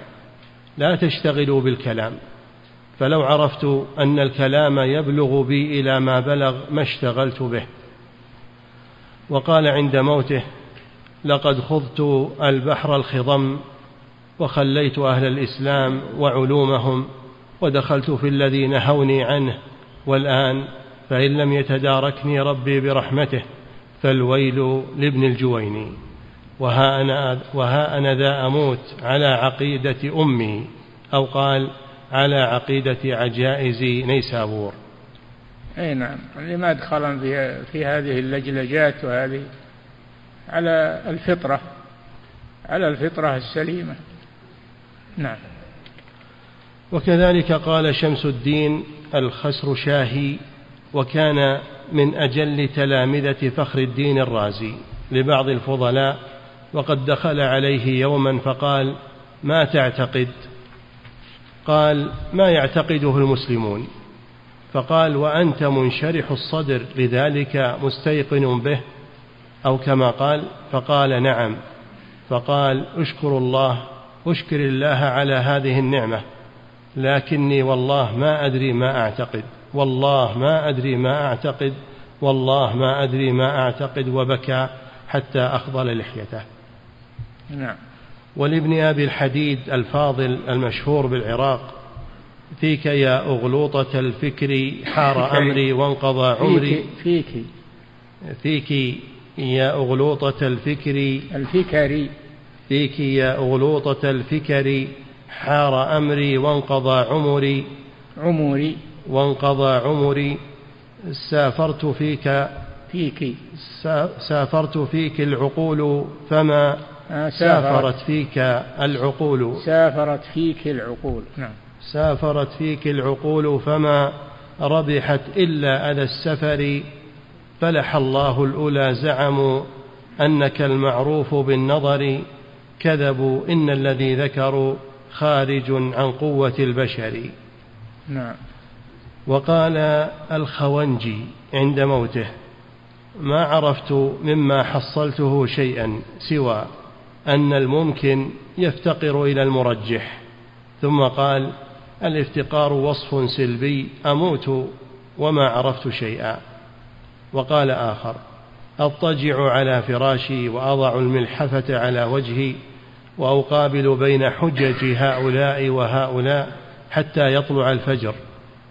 A: لا تشتغلوا بالكلام. فلو عرفت أن الكلام يبلغ بي إلى ما بلغ ما اشتغلت به. وقال عند موته لقد خضت البحر الخضم وخليت أهل الإسلام وعلومهم ودخلت في الذي نهوني عنه. والآن فإن لم يتداركني ربي برحمته فالويل لابن الجويني وها أنا, وها أنا ذا أموت على عقيدة أمي أو قال على عقيدة عجائز نيسابور.
B: أي نعم لما أدخل في, في هذه اللجلجات وهذه على الفطرة على الفطرة السليمة. نعم.
A: وكذلك قال شمس الدين الخسر شاهي وكان من أجل تلامذة فخر الدين الرازي. لبعض الفضلاء وقد دخل عليه يوما فقال ما تعتقد؟ قال ما يعتقده المسلمون. فقال وأنت منشرح الصدر لذلك مستيقن به أو كما قال؟ فقال نعم. فقال اشكر الله اشكر الله على هذه النعمة لكني والله ما أدري ما أعتقد والله ما أدري ما أعتقد والله ما أدري ما أعتقد وبكى حتى أخضل لحيته.
B: نعم.
A: ولابن أبي الحديد الفاضل المشهور بالعراق فيك يا أغلوطة الفكر حار أمري وانقضى عمري.
B: فيك.
A: فيك يا أغلوطة الفكر
B: الفكري
A: فيك يا أغلوطة الفكر حار أمري وانقضى عمري.
B: عمري.
A: وانقضى عمري. سافرت فيك.
B: فيك.
A: سافرت فيك العقول فما سافرت. فيك العقول.
B: سافرت فيك العقول. نعم.
A: سافرت فيك العقول فما ربحت إلا أذى السفر. فلح الله الأولى زعموا أنك المعروف بالنظر. كذبوا إن الذي ذكروا خارج عن قوة البشر.
B: نعم.
A: وقال الخونجي عند موته ما عرفت مما حصلته شيئا سوى. أن الممكن يفتقر إلى المرجح. ثم قال الإفتقار وصف سلبي أموت وما عرفت شيئا. وقال آخر أضطجع على فراشي وأضع الملحفة على وجهي وأقابل بين حجج هؤلاء وهؤلاء حتى يطلع الفجر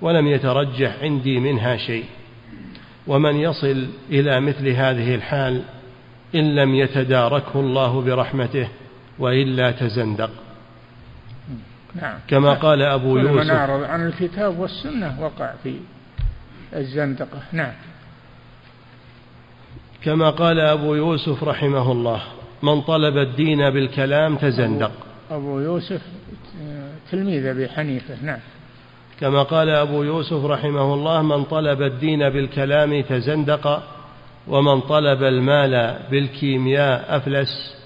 A: ولم يترجح عندي منها شيء. ومن يصل إلى مثل هذه الحال إن لم يتداركه الله برحمته وإلا تزندق.
B: نعم.
A: كما قال أبو يوسف.
B: من أعرض عن الكتاب والسنة وقع في الزندقة. نعم.
A: كما قال أبو يوسف رحمه الله من طلب الدين بالكلام تزندق.
B: أبو يوسف تلميذ أبي حنيفة. نعم.
A: كما قال أبو يوسف رحمه الله من طلب الدين بالكلام تزندق. ومن طلب المال بالكيمياء أفلس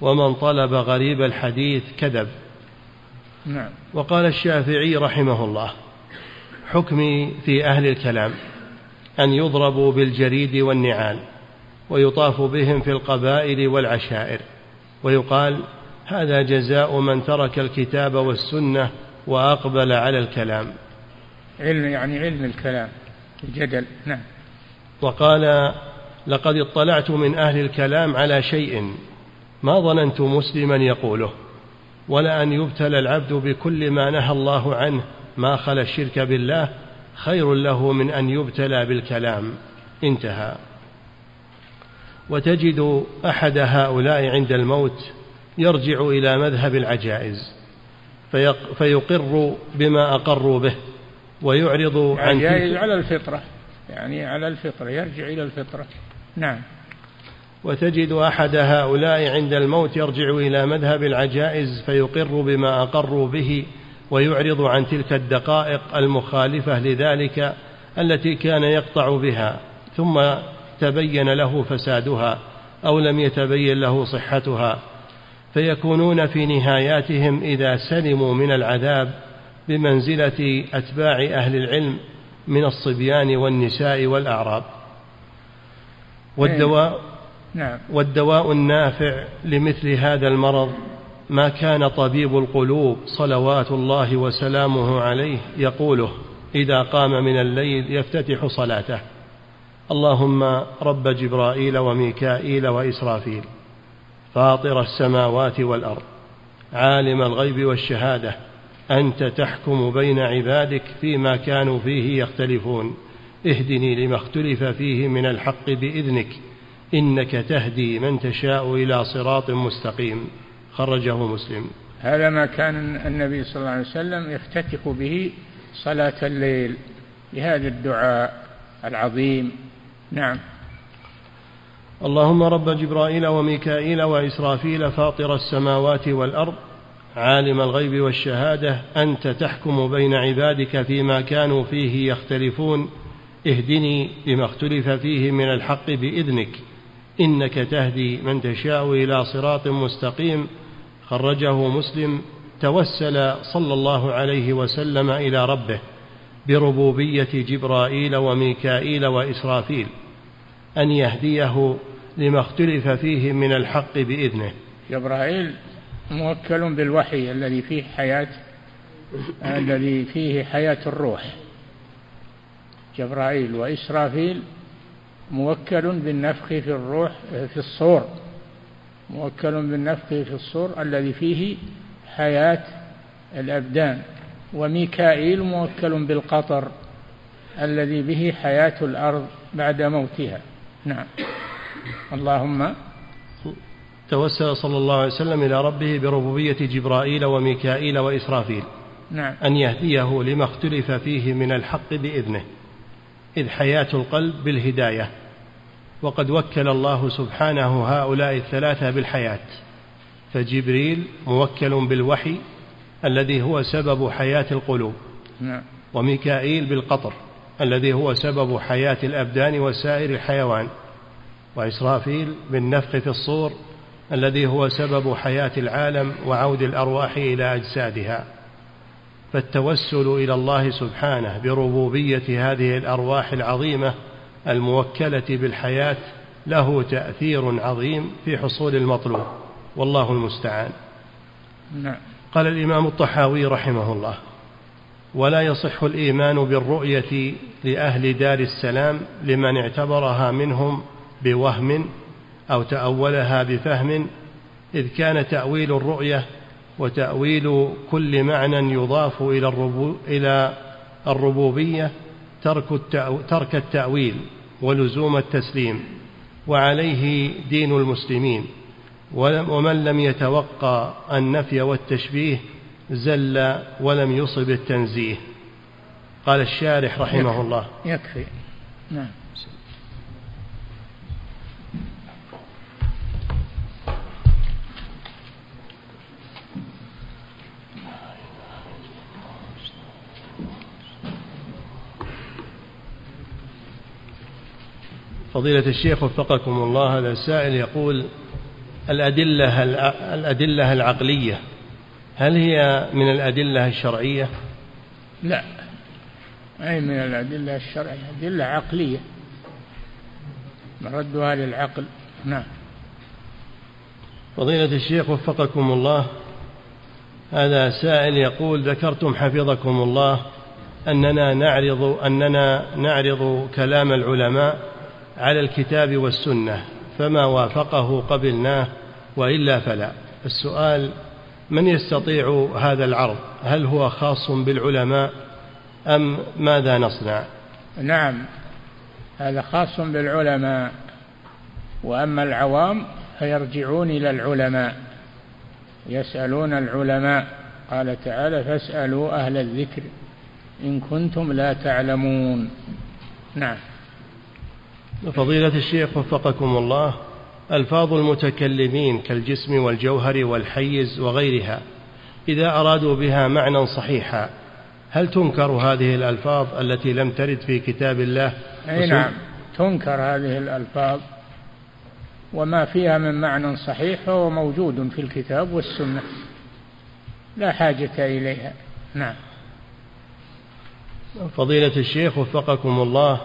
A: ومن طلب غريب الحديث كذب.
B: نعم.
A: وقال الشافعي رحمه الله حكمي في أهل الكلام أن يضربوا بالجريد والنعال ويطاف بهم في القبائل والعشائر ويقال هذا جزاء من ترك الكتاب والسنة وأقبل على الكلام.
B: علم يعني علم الكلام الجدل نعم.
A: وقال لقد اطلعت من أهل الكلام على شيء ما ظننت مسلما يقوله ولا أن يبتلى العبد بكل ما نهى الله عنه ما خلا الشرك بالله خير له من أن يبتلى بالكلام. انتهى. وتجد أحد هؤلاء عند الموت يرجع إلى مذهب العجائز فيقر بما أقروا به ويعرض عن
B: العجائز على الفطرة يعني على الفطرة يرجع إلى الفطرة. نعم.
A: وتجد أحد هؤلاء عند الموت يرجع إلى مذهب العجائز فيقر بما أقروا به ويعرض عن تلك الدقائق المخالفة لذلك التي كان يقطع بها ثم تبين له فسادها أو لم يتبين له صحتها. فيكونون في نهاياتهم إذا سلموا من العذاب بمنزلة أتباع أهل العلم من الصبيان والنساء والأعراب. والدواء
B: نعم.
A: والدواء النافع لمثل هذا المرض ما كان طبيب القلوب صلوات الله وسلامه عليه يقوله إذا قام من الليل يفتتح صلاته. اللهم رب جبرائيل وميكائيل وإسرافيل فاطر السماوات والأرض عالم الغيب والشهادة أنت تحكم بين عبادك فيما كانوا فيه يختلفون. اهدني لما اختلف فيه من الحق بإذنك إنك تهدي من تشاء إلى صراط مستقيم. خرجه مسلم.
B: هذا ما كان النبي صلى الله عليه وسلم يفتتح به صلاة الليل بهذا الدعاء العظيم. نعم.
A: اللهم رب جبرائيل وميكائيل وإسرافيل فاطر السماوات والأرض عالم الغيب والشهادة أنت تحكم بين عبادك فيما كانوا فيه يختلفون. اهدني لما اختلف فيه من الحق بإذنك إنك تهدي من تشاء إلى صراط مستقيم. خرجه مسلم توسل صلى الله عليه وسلم إلى ربه بربوبية جبرائيل وميكائيل وإسرافيل أن يهديه لما اختلف فيه من الحق بإذنه.
B: جبرائيل موكل بالوحي الذي فيه حياة الذي فيه حياة الروح. جبرائيل وإسرافيل موكل بالنفخ في الروح في الصور. موكل بالنفخ في الصور الذي فيه حياة الأبدان. وميكائيل موكل بالقطر الذي به حياة الأرض بعد موتها. نعم. اللهم
A: توسل صلى الله عليه وسلم إلى ربه بربوبية جبرائيل وميكائيل وإسرافيل.
B: نعم.
A: أن يهديه لما اختلف فيه من الحق بإذنه. إذ حياة القلب بالهداية. وقد وكل الله سبحانه هؤلاء الثلاثة بالحياة. فجبريل موكل بالوحي الذي هو سبب حياة القلوب.
B: نعم.
A: وميكائيل بالقطر الذي هو سبب حياة الأبدان وسائر الحيوان. وإسرافيل بالنفخ في الصور الذي هو سبب حياة العالم وعود الأرواح إلى أجسادها. فالتوسل إلى الله سبحانه بربوبية هذه الأرواح العظيمة الموكلة بالحياة له تأثير عظيم في حصول المطلوب. والله المستعان.
B: نعم.
A: قال الإمام الطحاوي رحمه الله ولا يصح الإيمان بالرؤية لأهل دار السلام لمن اعتبرها منهم بوهم أو تأولها بفهم إذ كان تأويل الرؤية وتأويل كل معنى يضاف إلى الربو إلى الربوبية ترك ترك التأويل ولزوم التسليم وعليه دين المسلمين. ومن لم يتوقع النفي والتشبيه زل ولم يصب التنزيه. قال الشارح رحمه
B: يكفي.
A: الله.
B: يكفي. نعم.
A: فضيلة الشيخ وفقكم الله هذا السائل يقول الأدلة الأدلة العقلية هل هي من الأدلة الشرعية؟
B: لا. أي من الأدلة الشرعية؟ أدلة عقلية. مردها للعقل. نعم.
A: فضيلة الشيخ وفقكم الله هذا سائل يقول ذكرتم حفظكم الله أننا نعرض أننا نعرض كلام العلماء على الكتاب والسنة فما وافقه قبلناه وإلا فلا. السؤال من يستطيع هذا العرض؟ هل هو خاص بالعلماء أم ماذا نصنع؟
B: نعم هذا خاص بالعلماء وأما العوام فيرجعون إلى العلماء. يسألون العلماء قال تعالى فاسألوا أهل الذكر إن كنتم لا تعلمون. نعم.
A: فضيلة الشيخ وفقكم الله ألفاظ المتكلمين كالجسم والجوهر والحيز وغيرها إذا أرادوا بها معنى صحيحا هل تنكر هذه الألفاظ التي لم ترد في كتاب الله؟
B: أي نعم تنكر هذه الألفاظ وما فيها من معنى صحيح فهو موجود في الكتاب والسنة لا حاجة إليها. نعم.
A: فضيلة الشيخ وفقكم الله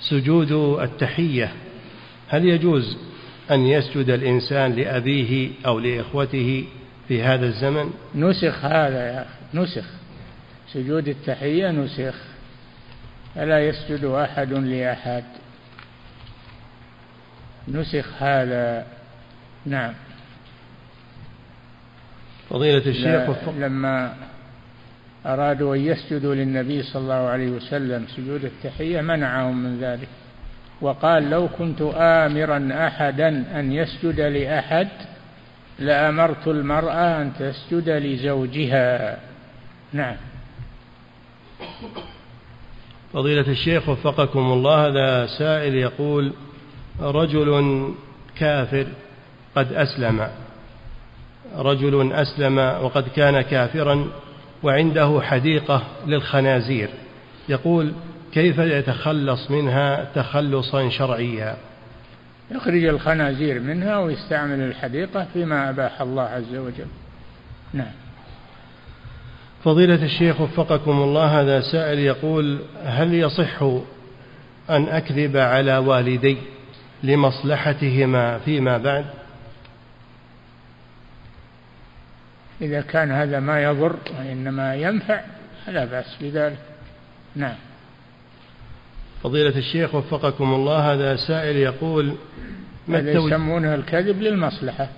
A: سجود التحية. هل يجوز أن يسجد الإنسان لأبيه أو لإخوته في هذا الزمن؟
B: نسخ هذا يا أخي نسخ. سجود التحية نسخ. فلا يسجد أحد لأحد؟ نسخ هذا نعم.
A: فضيلة الشيخ
B: لما أرادوا أن يسجدوا للنبي صلى الله عليه وسلم سجود التحية منعهم من ذلك. وقال لو كنت آمرا أحدا أن يسجد لأحد لأمرت المرأة أن تسجد لزوجها. نعم.
A: فضيلة الشيخ وفقكم الله هذا سائل يقول رجل كافر قد أسلم. رجل أسلم وقد كان كافرا وعنده حديقة للخنازير. يقول كيف يتخلص منها تخلصا شرعيا؟
B: يخرج الخنازير منها ويستعمل الحديقة فيما أباح الله عز وجل. نعم.
A: فضيلة الشيخ وفقكم الله هذا سائل يقول هل يصح أن أكذب على والدي لمصلحتهما فيما بعد؟
B: إذا كان هذا ما يضر وإنما ينفع فلا بأس بذلك. نعم.
A: فضيلة الشيخ وفقكم الله هذا سائل يقول
B: هذا يسمونه الكذب للمصلحة.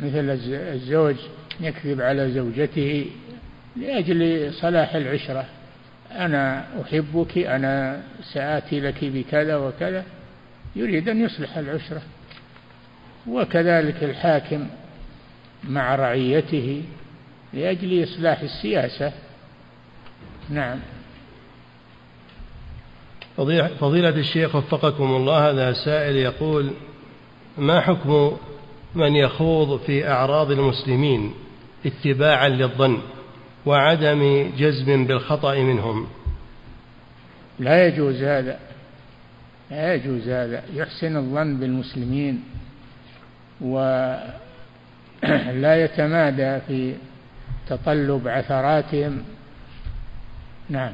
B: مثل الزوج يكذب على زوجته لأجل صلاح العشرة. أنا أحبك أنا سآتي لك بكذا وكذا. يريد أن يصلح العشرة. وكذلك الحاكم مع رعيته لأجل إصلاح السياسة. نعم.
A: فضيلة الشيخ وفقكم الله هذا سائل يقول ما حكم من يخوض في أعراض المسلمين اتباعا للظن وعدم جزم بالخطأ منهم؟
B: لا يجوز هذا. لا يجوز هذا. يحسن الظن بالمسلمين ولا يتمادى في تطلب عثراتهم. نعم.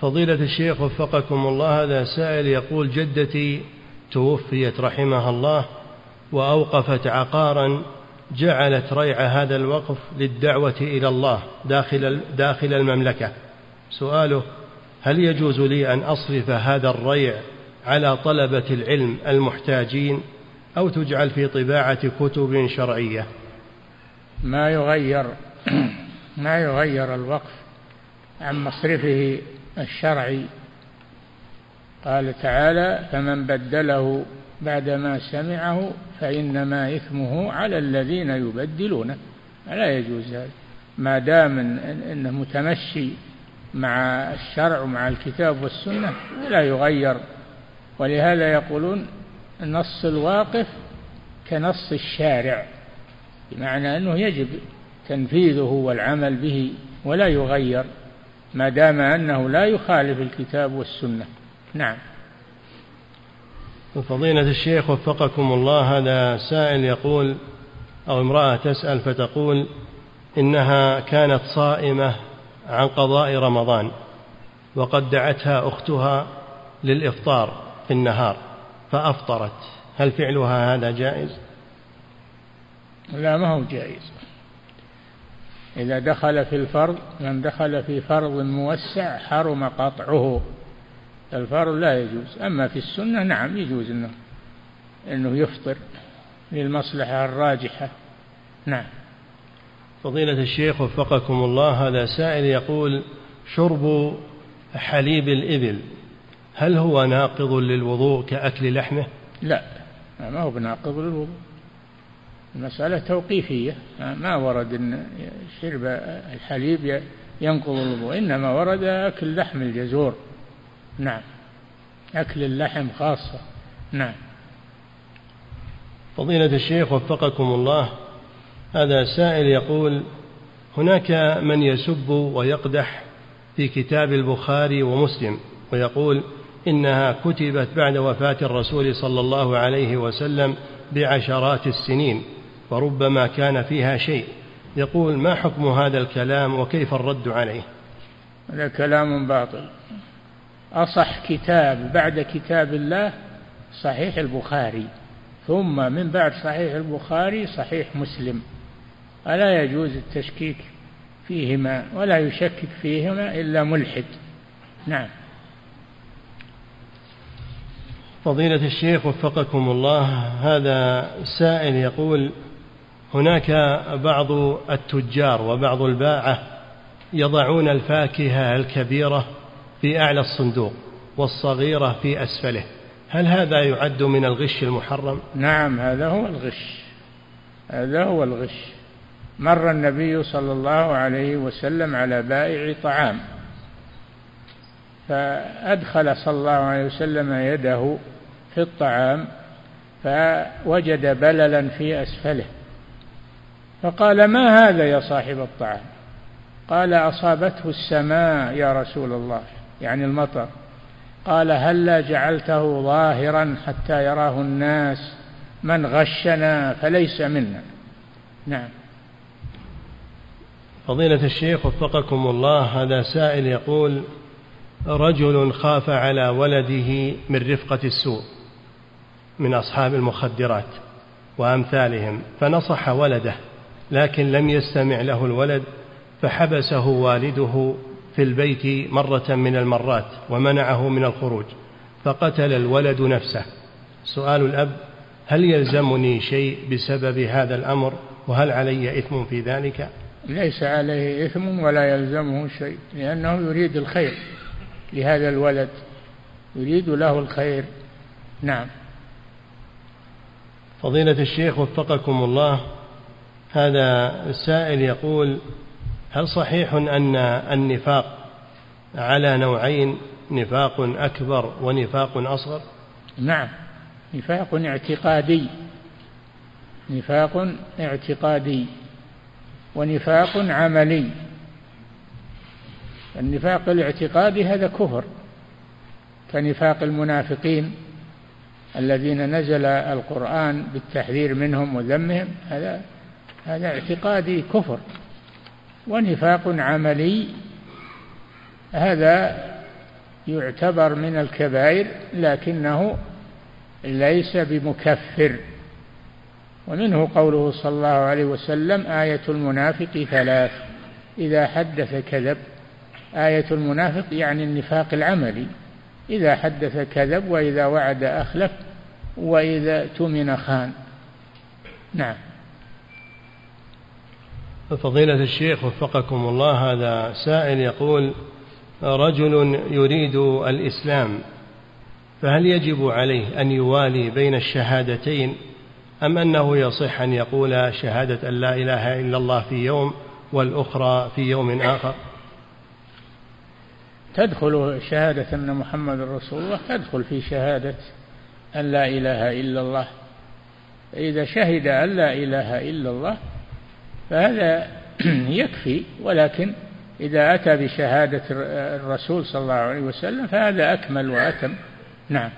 A: فضيلة الشيخ وفقكم الله هذا سائل يقول جدتي توفيت رحمها الله وأوقفت عقارا جعلت ريع هذا الوقف للدعوة إلى الله داخل داخل المملكة. سؤاله هل يجوز لي أن أصرف هذا الريع على طلبة العلم المحتاجين؟ أو تجعل في طباعة كتب شرعية.
B: ما يغير ما يغير الوقف عن مصرفه الشرعي. قال تعالى فمن بدله بعدما سمعه فإنما إثمه على الذين يبدلونه. لا يجوز هذا ما دام انه متمشي مع الشرع ومع الكتاب والسنة لا يغير. ولهذا يقولون نص الواقف كنص الشارع بمعنى أنه يجب تنفيذه والعمل به ولا يغير ما دام أنه لا يخالف الكتاب والسنة. نعم.
A: فضيلة الشيخ وفقكم الله هذا سائل يقول أو امرأة تسأل فتقول إنها كانت صائمة عن قضاء رمضان وقد دعتها أختها للإفطار في النهار. فأفطرت. هل فعلها هذا جائز؟
B: لا ما هو جائز. إذا دخل في الفرض من دخل في فرض موسع حرم قطعه. الفرض لا يجوز. أما في السنة نعم يجوز أنه أنه يفطر للمصلحة الراجحة. نعم.
A: فضيلة الشيخ وفقكم الله هذا سائل يقول شرب حليب الإبل. هل هو ناقض للوضوء كأكل لحمه؟
B: لا ما هو بناقض للوضوء. المسألة توقيفية. ما ورد أن شرب الحليب ينقض الوضوء إنما ورد أكل لحم الجزور. نعم. أكل اللحم خاصة. نعم.
A: فضيلة الشيخ وفقكم الله هذا سائل يقول هناك من يسب ويقدح في كتاب البخاري ومسلم ويقول إنها كتبت بعد وفاة الرسول صلى الله عليه وسلم بعشرات السنين وربما كان فيها شيء. يقول ما حكم هذا الكلام وكيف الرد عليه؟
B: هذا كلام باطل. أصح كتاب بعد كتاب الله صحيح البخاري ثم من بعد صحيح البخاري صحيح مسلم. ألا يجوز التشكيك فيهما ولا يشكك فيهما إلا ملحد. نعم.
A: فضيلة الشيخ وفقكم الله هذا سائل يقول هناك بعض التجار وبعض الباعة يضعون الفاكهة الكبيرة في أعلى الصندوق والصغيرة في أسفله. هل هذا يعد من الغش المحرم؟
B: نعم هذا هو الغش. هذا هو الغش. مر النبي صلى الله عليه وسلم على بائع طعام. فأدخل صلى الله عليه وسلم يده في الطعام فوجد بللا في أسفله. فقال ما هذا يا صاحب الطعام؟ قال أصابته السماء يا رسول الله. يعني المطر. قال هلا جعلته ظاهرا حتى يراه الناس من غشنا فليس منا. نعم.
A: فضيلة الشيخ وفقكم الله هذا سائل يقول رجل خاف على ولده من رفقة السوء من أصحاب المخدرات وأمثالهم فنصح ولده لكن لم يستمع له الولد فحبسه والده في البيت مرة من المرات ومنعه من الخروج فقتل الولد نفسه. سؤال الأب هل يلزمني شيء بسبب هذا الأمر؟ وهل علي إثم في ذلك؟
B: ليس عليه إثم ولا يلزمه شيء لأنه يريد الخير. لهذا الولد. يريد له الخير. نعم.
A: فضيلة الشيخ وفقكم الله هذا السائل يقول هل صحيح أن النفاق على نوعين نفاق أكبر ونفاق أصغر؟
B: نعم. نفاق اعتقادي. نفاق اعتقادي. ونفاق عملي. النفاق الاعتقادي هذا كفر. كنفاق المنافقين الذين نزل القرآن بالتحذير منهم وذمهم هذا هذا اعتقادي كفر. ونفاق عملي هذا يعتبر من الكبائر لكنه ليس بمكفر. ومنه قوله صلى الله عليه وسلم آية المنافق ثلاث إذا حدث كذب آية المنافق يعني النفاق العملي. إذا حدث كذب وإذا وعد أخلف وإذا تمن خان. نعم.
A: فضيلة الشيخ وفقكم الله هذا سائل يقول رجل يريد الإسلام فهل يجب عليه أن يوالي بين الشهادتين أم أنه يصح أن يقول شهادة أن لا إله إلا الله في يوم والأخرى في يوم آخر؟
B: تدخل شهادة أن محمد رسول الله تدخل في شهادة أن لا إله إلا الله. إذا شهد أن لا إله إلا الله فهذا يكفي. ولكن إذا أتى بشهادة الرسول صلى الله عليه وسلم فهذا أكمل وأتم. نعم.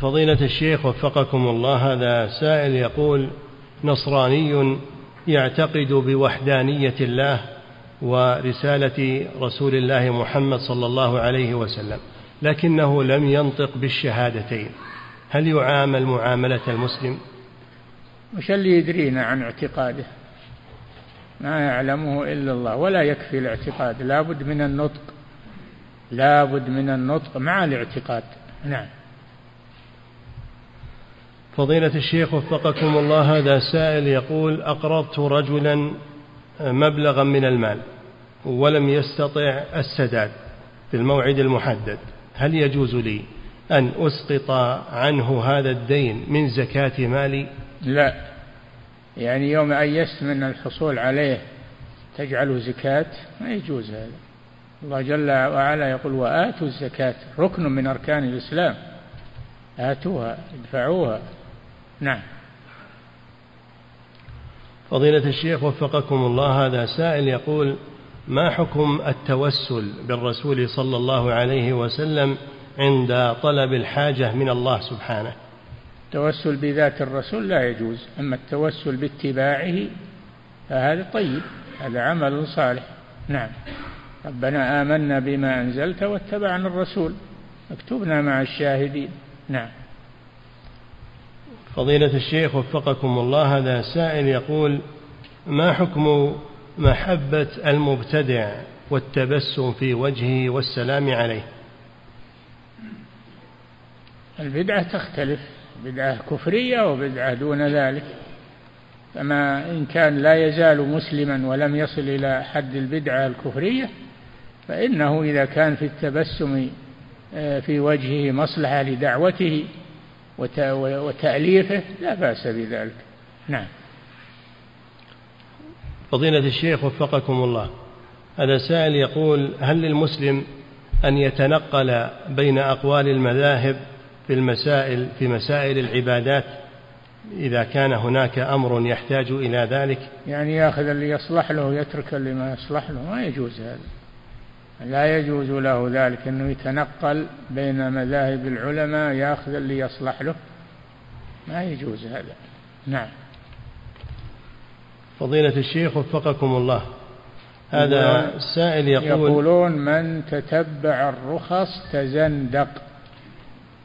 A: فضيلة الشيخ وفقكم الله هذا سائل يقول نصراني يعتقد بوحدانية الله ورسالة رسول الله محمد صلى الله عليه وسلم لكنه لم ينطق بالشهادتين. هل يعامل معاملة المسلم؟
B: وش اللي يدرينا عن اعتقاده؟ ما يعلمه إلا الله ولا يكفي الاعتقاد. لا بد من النطق. لا بد من النطق مع الاعتقاد. نعم.
A: فضيلة الشيخ وفقكم الله هذا سائل يقول أقرضت رجلا مبلغا من المال ولم يستطع السداد في الموعد المحدد. هل يجوز لي أن أسقط عنه هذا الدين من زكاة مالي؟
B: لا. يعني يوم أيست من الحصول عليه تجعله زكاة؟ ما يجوز هذا. الله جل وعلا يقول وآتوا الزكاة ركن من أركان الإسلام. آتوها ادفعوها. نعم.
A: فضيلة الشيخ وفقكم الله هذا سائل يقول ما حكم التوسل بالرسول صلى الله عليه وسلم عند طلب الحاجة من الله سبحانه؟
B: التوسل بذات الرسول لا يجوز أما التوسل باتباعه فهذا طيب هذا عمل صالح. نعم. ربنا آمنا بما أنزلت واتبعنا الرسول اكتبنا مع الشاهدين. نعم.
A: فضيلة الشيخ وفقكم الله هذا سائل يقول ما حكم محبة المبتدع والتبسم في وجهه والسلام عليه؟
B: البدعة تختلف بدعة كفرية وبدعة دون ذلك. فما إن كان لا يزال مسلما ولم يصل إلى حد البدعة الكفرية فإنه إذا كان في التبسم آه، في وجهه مصلحة لدعوته وتأليفه لا بأس بذلك. نعم.
A: فضيلة الشيخ وفقكم الله. هذا سائل يقول هل للمسلم أن يتنقل بين أقوال المذاهب في المسائل في مسائل العبادات إذا كان هناك أمر يحتاج إلى ذلك؟
B: يعني يأخذ اللي يصلح له ويترك اللي ما يصلح له ما يجوز هذا. لا يجوز له ذلك أنه يتنقل بين مذاهب العلماء يأخذ اللي يصلح له. ما يجوز هذا. نعم.
A: فضيلة الشيخ وفقكم الله. هذا السائل يقول
B: يقولون من تتبع الرخص تزندق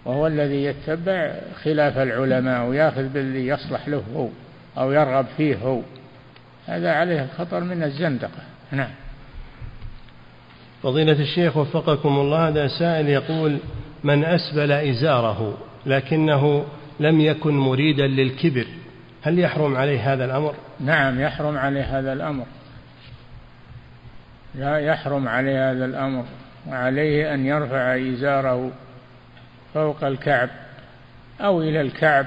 B: وهو الذي يتبع خلاف العلماء وياخذ بالذي يصلح له هو أو يرغب فيه هو. هذا عليه خطر من الزندقة. نعم.
A: فضيلة الشيخ وفقكم الله هذا سائل يقول من أسبل إزاره لكنه لم يكن مريدا للكبر هل يحرم عليه هذا الأمر؟
B: نعم يحرم عليه هذا الأمر. لا يحرم عليه هذا الأمر وعليه أن يرفع إزاره فوق الكعب أو إلى الكعب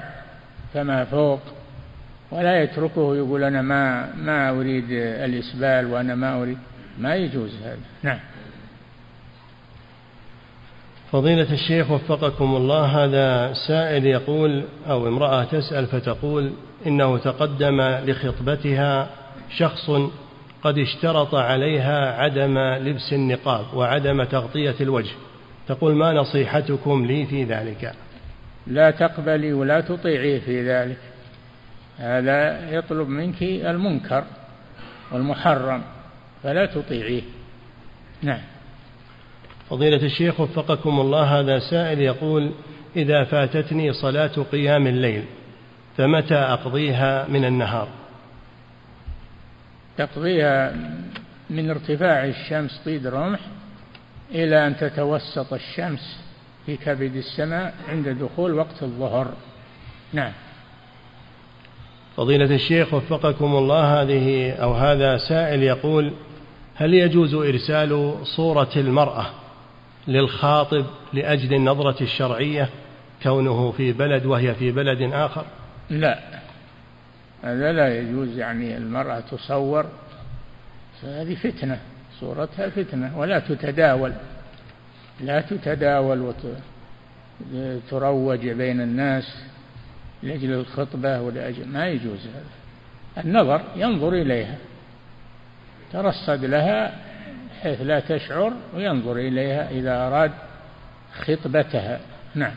B: كما فوق ولا يتركه يقول أنا ما ما أريد الإسبال وأنا ما أريد. ما يجوز هذا. نعم.
A: فضيلة الشيخ وفقكم الله هذا سائل يقول أو امرأة تسأل فتقول إنه تقدم لخطبتها شخص قد اشترط عليها عدم لبس النقاب وعدم تغطية الوجه. تقول ما نصيحتكم لي في ذلك؟
B: لا تقبلي ولا تطيعيه في ذلك. هذا يطلب منك المنكر والمحرم فلا تطيعيه. نعم.
A: فضيلة الشيخ وفقكم الله هذا سائل يقول إذا فاتتني صلاة قيام الليل فمتى أقضيها من النهار؟
B: تقضيها من ارتفاع الشمس طيد رمح إلى أن تتوسط الشمس في كبد السماء عند دخول وقت الظهر. نعم.
A: فضيلة الشيخ وفقكم الله هذه أو هذا سائل يقول هل يجوز إرسال صورة المرأة للخاطب لأجل النظرة الشرعية كونه في بلد وهي في بلد آخر؟
B: لا. هذا لا يجوز يعني المرأة تصور. هذه فتنة. صورتها فتنة. ولا تتداول. لا تتداول وتروج بين الناس لأجل الخطبة ولأجل ما يجوز هذا. النظر ينظر إليها. ترصد لها حيث لا تشعر وينظر إليها إذا أراد خطبتها. نعم.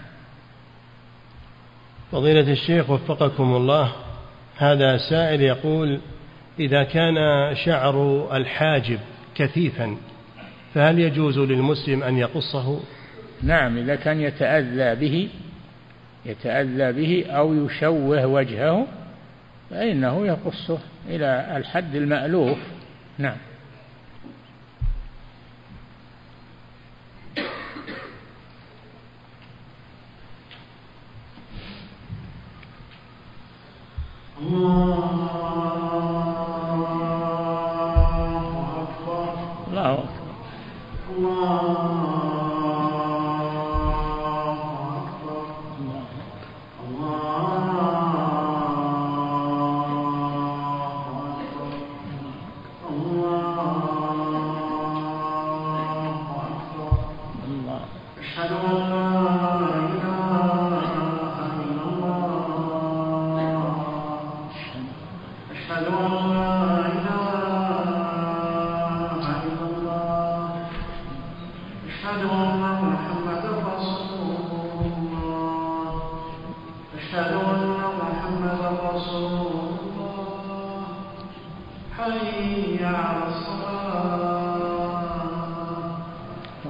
A: فضيلة الشيخ وفقكم الله هذا سائل يقول إذا كان شعر الحاجب كثيفا فهل يجوز للمسلم أن يقصه؟
B: نعم إذا كان يتأذى به يتأذى به أو يشوه وجهه فإنه يقصه إلى الحد المألوف. نعم. الله أكبر. الله أكبر.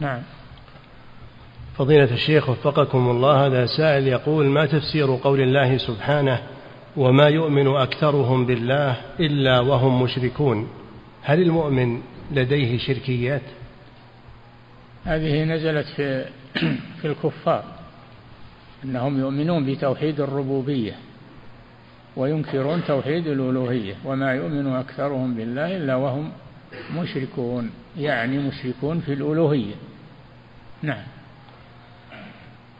B: نعم.
A: فضيلة الشيخ وفقكم الله هذا سائل يقول ما تفسير قول الله سبحانه وما يؤمن أكثرهم بالله إلا وهم مشركون؟ هل المؤمن لديه شركيات؟
B: هذه نزلت في في الكفار إنهم يؤمنون بتوحيد الربوبية وينكرون توحيد الألوهية وما يؤمن أكثرهم بالله إلا وهم مشركون يعني مشركون في الألوهية. نعم.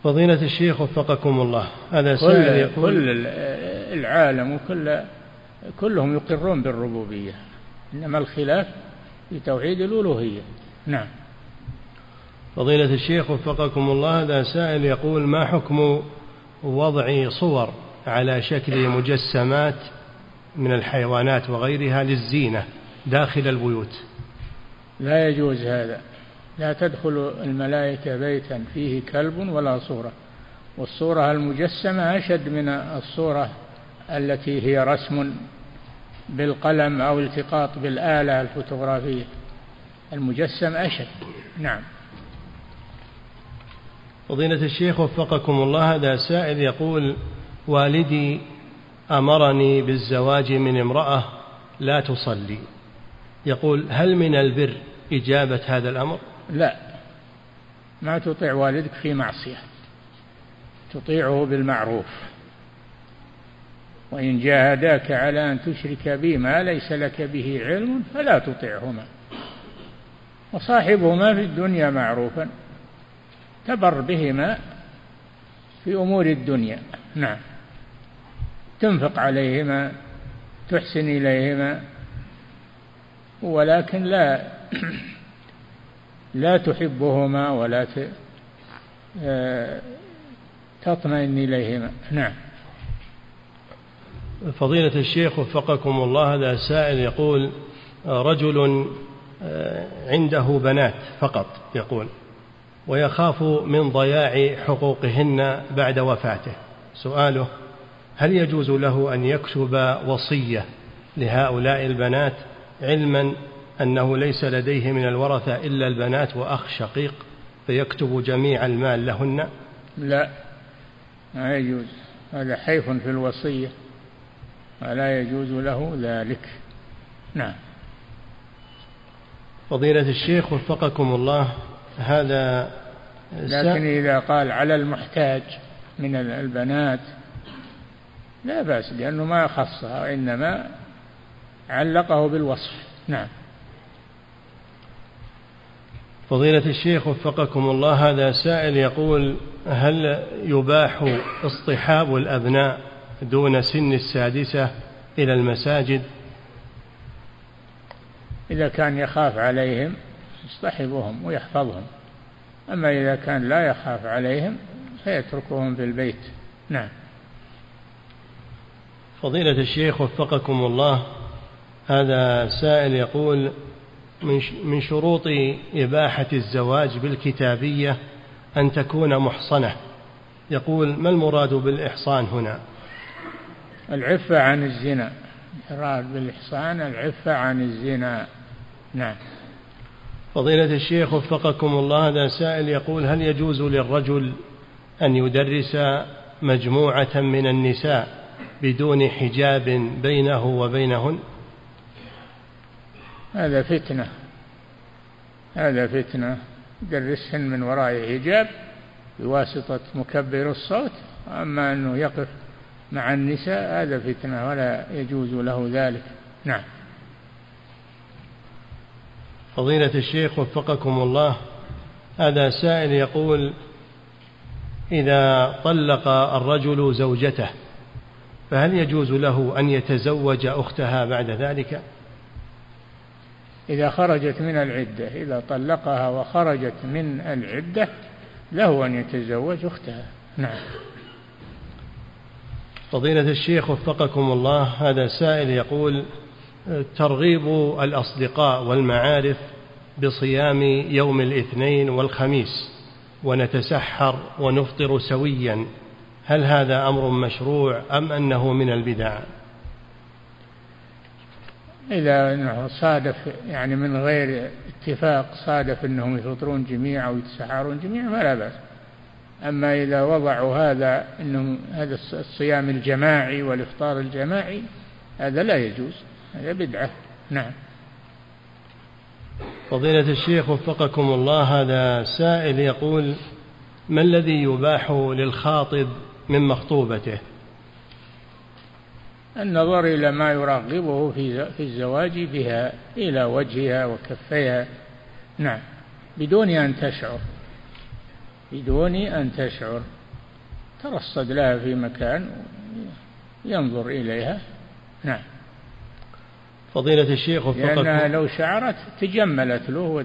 A: فضيلة الشيخ وفقكم الله هذا
B: كل, كل العالم وكل كلهم يقرون بالربوبية إنما الخلاف في توحيد الألوهية. نعم.
A: فضيلة الشيخ وفقكم الله هذا سائل يقول ما حكم وضع صور على شكل مجسمات من الحيوانات وغيرها للزينة؟ داخل البيوت.
B: لا يجوز هذا. لا تدخل الملائكة بيتا فيه كلب ولا صورة. والصورة المجسمة أشد من الصورة التي هي رسم بالقلم أو التقاط بالآلة الفوتوغرافية. المجسم أشد. نعم.
A: فضيلة الشيخ وفقكم الله هذا سائل يقول والدي أمرني بالزواج من امرأة لا تصلي. يقول هل من البر إجابة هذا الأمر؟
B: لا. ما تطيع والدك في معصية. تطيعه بالمعروف. وإن جاهداك على أن تشرك بي ما ليس لك به علم فلا تطعهما وصاحبهما في الدنيا معروفا. تبر بهما في أمور الدنيا. نعم. تنفق عليهما تحسن إليهما. ولكن لا لا تحبهما ولا آه، تطمئن إليهما. نعم.
A: فضيلة الشيخ وفقكم الله هذا سائل يقول رجل آه، عنده بنات فقط يقول ويخاف من ضياع حقوقهن بعد وفاته. سؤاله هل يجوز له أن يكتب وصية لهؤلاء البنات علما أنه ليس لديه من الورثة إلا البنات وأخ شقيق فيكتب جميع المال لهن؟
B: لا ما يجوز. هذا حيف في الوصية. ولا يجوز له ذلك. نعم.
A: فضيلة الشيخ وفقكم الله هذا
B: لكن إذا قال على المحتاج من البنات لا بأس لأنه ما خصها وإنما علقه بالوصف. نعم.
A: فضيلة الشيخ وفقكم الله هذا سائل يقول هل يباح اصطحاب الأبناء دون سن السادسة إلى المساجد؟
B: إذا كان يخاف عليهم يصطحبهم ويحفظهم. أما إذا كان لا يخاف عليهم فيتركهم في البيت. نعم.
A: فضيلة الشيخ وفقكم الله هذا سائل يقول من شروط إباحة الزواج بالكتابية أن تكون محصنة. يقول ما المراد بالإحصان هنا؟
B: العفة عن الزنا. المراد بالإحصان العفة عن الزنا. نعم.
A: فضيلة الشيخ وفقكم الله هذا سائل يقول هل يجوز للرجل أن يدرس مجموعة من النساء بدون حجاب بينه وبينهن؟
B: هذا فتنة. هذا فتنة. يدرسهن من وراء حجاب بواسطة مكبر الصوت. أما أنه يقف مع النساء هذا فتنة ولا يجوز له ذلك. نعم.
A: فضيلة الشيخ وفقكم الله هذا سائل يقول إذا طلق الرجل زوجته فهل يجوز له أن يتزوج أختها بعد ذلك؟
B: إذا خرجت من العدة إذا طلقها وخرجت من العدة له أن يتزوج أختها. نعم.
A: فضيلة الشيخ وفقكم الله هذا سائل يقول ترغيب الأصدقاء والمعارف بصيام يوم الاثنين والخميس ونتسحر ونفطر سويا هل هذا أمر مشروع أم أنه من البدع؟
B: إذا أنه صادف يعني من غير اتفاق صادف أنهم يفطرون جميعا أو يتسحرون جميعا فلا بأس. أما إذا وضعوا هذا أنهم هذا الصيام الجماعي والإفطار الجماعي هذا لا يجوز هذا بدعة. نعم.
A: فضيلة الشيخ وفقكم الله هذا سائل يقول ما الذي يباح للخاطب من مخطوبته؟
B: النظر إلى ما يرغبه في في الزواج بها إلى وجهها وكفيها. نعم. بدون أن تشعر. بدون أن تشعر. ترصد لها في مكان ينظر إليها. نعم.
A: فضيلة الشيخ
B: وفقكم. لأنها لو شعرت تجملت له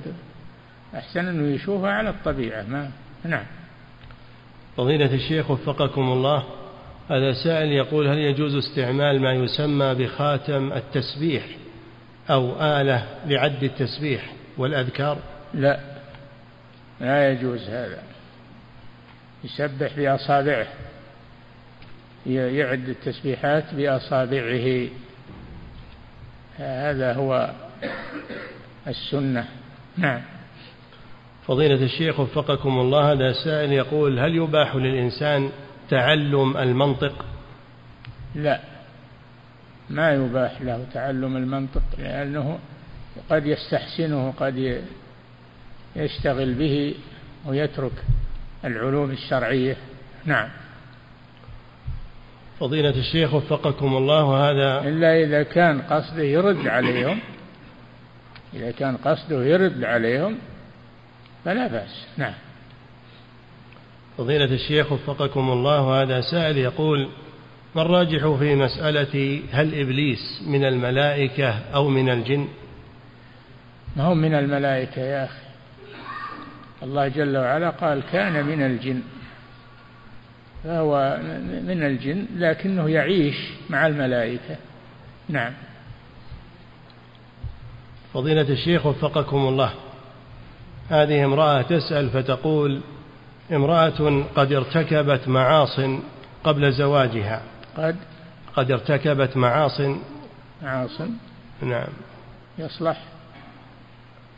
B: أحسن أنه يشوفها على الطبيعة. ما نعم.
A: فضيلة الشيخ وفقكم الله. هذا سائل يقول هل يجوز استعمال ما يسمى بخاتم التسبيح أو آلة لعد التسبيح والأذكار؟
B: لا لا يجوز هذا. يسبح بأصابعه. يعد التسبيحات بأصابعه. هذا هو السنة. نعم.
A: فضيلة الشيخ وفقكم الله هذا سائل يقول هل يباح للإنسان تعلم المنطق؟
B: لا. ما يباح له تعلم المنطق لأنه قد يستحسنه قد يشتغل به ويترك العلوم الشرعية. نعم.
A: فضيلة الشيخ وفقكم الله هذا
B: إلا إذا كان قصده يرد عليهم إذا كان قصده يرد عليهم فلا بأس. نعم.
A: فضيلة الشيخ وفقكم الله هذا سائل يقول ما الراجح في مسألة هل إبليس من الملائكة أو من الجن؟
B: ما هو من الملائكة يا أخي؟ الله جل وعلا قال كان من الجن. فهو من الجن لكنه يعيش مع الملائكة. نعم.
A: فضيلة الشيخ وفقكم الله هذه امرأة تسأل فتقول امرأة قد ارتكبت معاص قبل زواجها.
B: قد
A: قد ارتكبت معاص.
B: معاص.
A: نعم.
B: يصلح.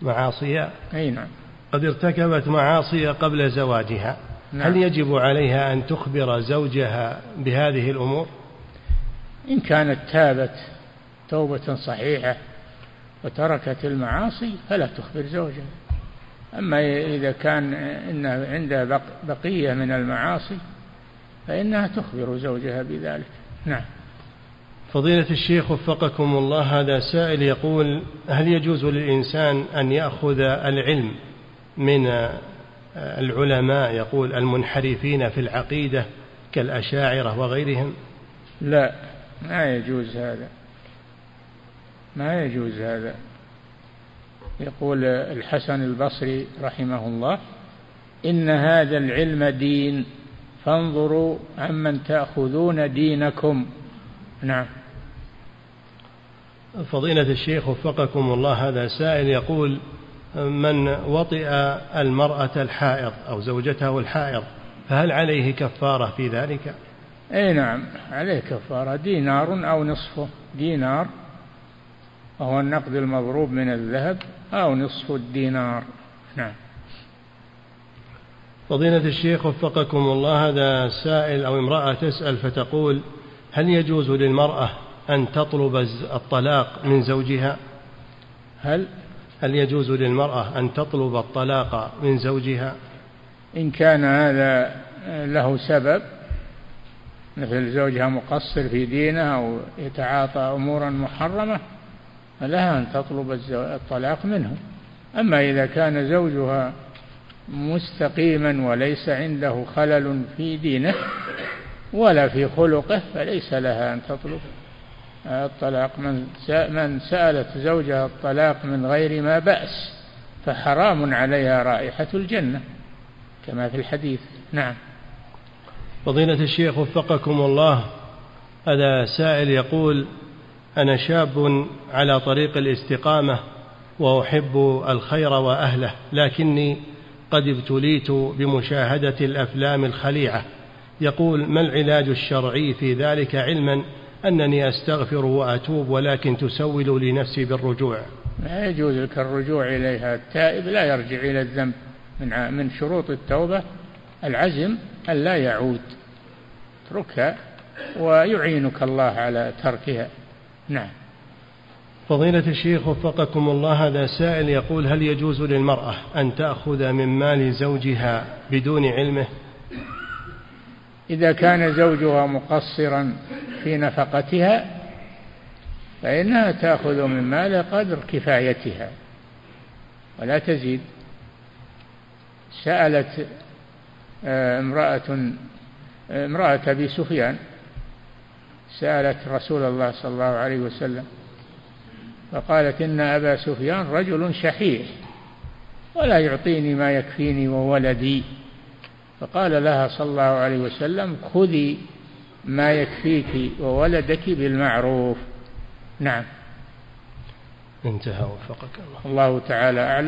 A: معاصي
B: أي نعم.
A: قد ارتكبت معاصي قبل زواجها. نعم. هل يجب عليها أن تخبر زوجها بهذه الأمور؟
B: إن كانت تابت توبة صحيحة وتركت المعاصي فلا تخبر زوجها. أما إذا كان إن عندها بقية من المعاصي فإنها تخبر زوجها بذلك. نعم.
A: فضيلة الشيخ وفقكم الله هذا سائل يقول هل يجوز للإنسان أن يأخذ العلم من العلماء يقول المنحرفين في العقيدة كالأشاعرة وغيرهم؟
B: لا ما يجوز هذا. ما يجوز هذا. يقول الحسن البصري رحمه الله إن هذا العلم دين فانظروا عمن تأخذون دينكم. نعم.
A: فضيلة الشيخ وفقكم الله هذا سائل يقول من وطئ المرأة الحائض أو زوجته الحائض فهل عليه كفارة في ذلك؟
B: أي نعم عليه كفارة دينار أو نصفه دينار. وهو النقد المضروب من الذهب أو نصف الدينار. نعم.
A: فضيلة الشيخ وفقكم الله هذا سائل أو امرأة تسأل فتقول هل يجوز للمرأة أن تطلب الطلاق من زوجها؟
B: هل؟
A: هل يجوز للمرأة أن تطلب الطلاق من زوجها؟
B: إن كان هذا له سبب مثل زوجها مقصر في دينه أو يتعاطى أمورا محرمة فلها أن تطلب الطلاق منه أما إذا كان زوجها مستقيما وليس عنده خلل في دينه ولا في خلقه فليس لها أن تطلب الطلاق. من من سألت زوجها الطلاق من غير ما بأس فحرام عليها رائحة الجنة كما في الحديث. نعم.
A: فضيلة الشيخ وفقكم الله. هذا سائل يقول أنا شاب على طريق الاستقامة وأحب الخير وأهله لكني قد ابتليت بمشاهدة الأفلام الخليعة. يقول ما العلاج الشرعي في ذلك علما أنني أستغفر وأتوب ولكن تسول لنفسي بالرجوع؟
B: لا يجوز لك الرجوع إليها التائب لا يرجع إلى الذنب. من من شروط التوبة العزم أن لا يعود. اتركها ويعينك الله على تركها. نعم.
A: فضيلة الشيخ وفقكم الله هذا سائل يقول هل يجوز للمرأة أن تأخذ من مال زوجها بدون علمه؟
B: إذا كان زوجها مقصرا في نفقتها فإنها تأخذ من مال قدر كفايتها ولا تزيد. سألت آه، امرأة امرأة أبي سفيان سألت رسول الله صلى الله عليه وسلم فقالت إن أبا سفيان رجل شحيح ولا يعطيني ما يكفيني وولدي. فقال لها صلى الله عليه وسلم خذي ما يكفيك وولدك بالمعروف. نعم.
A: انتهى وفقك
B: الله. الله تعالى أعلم.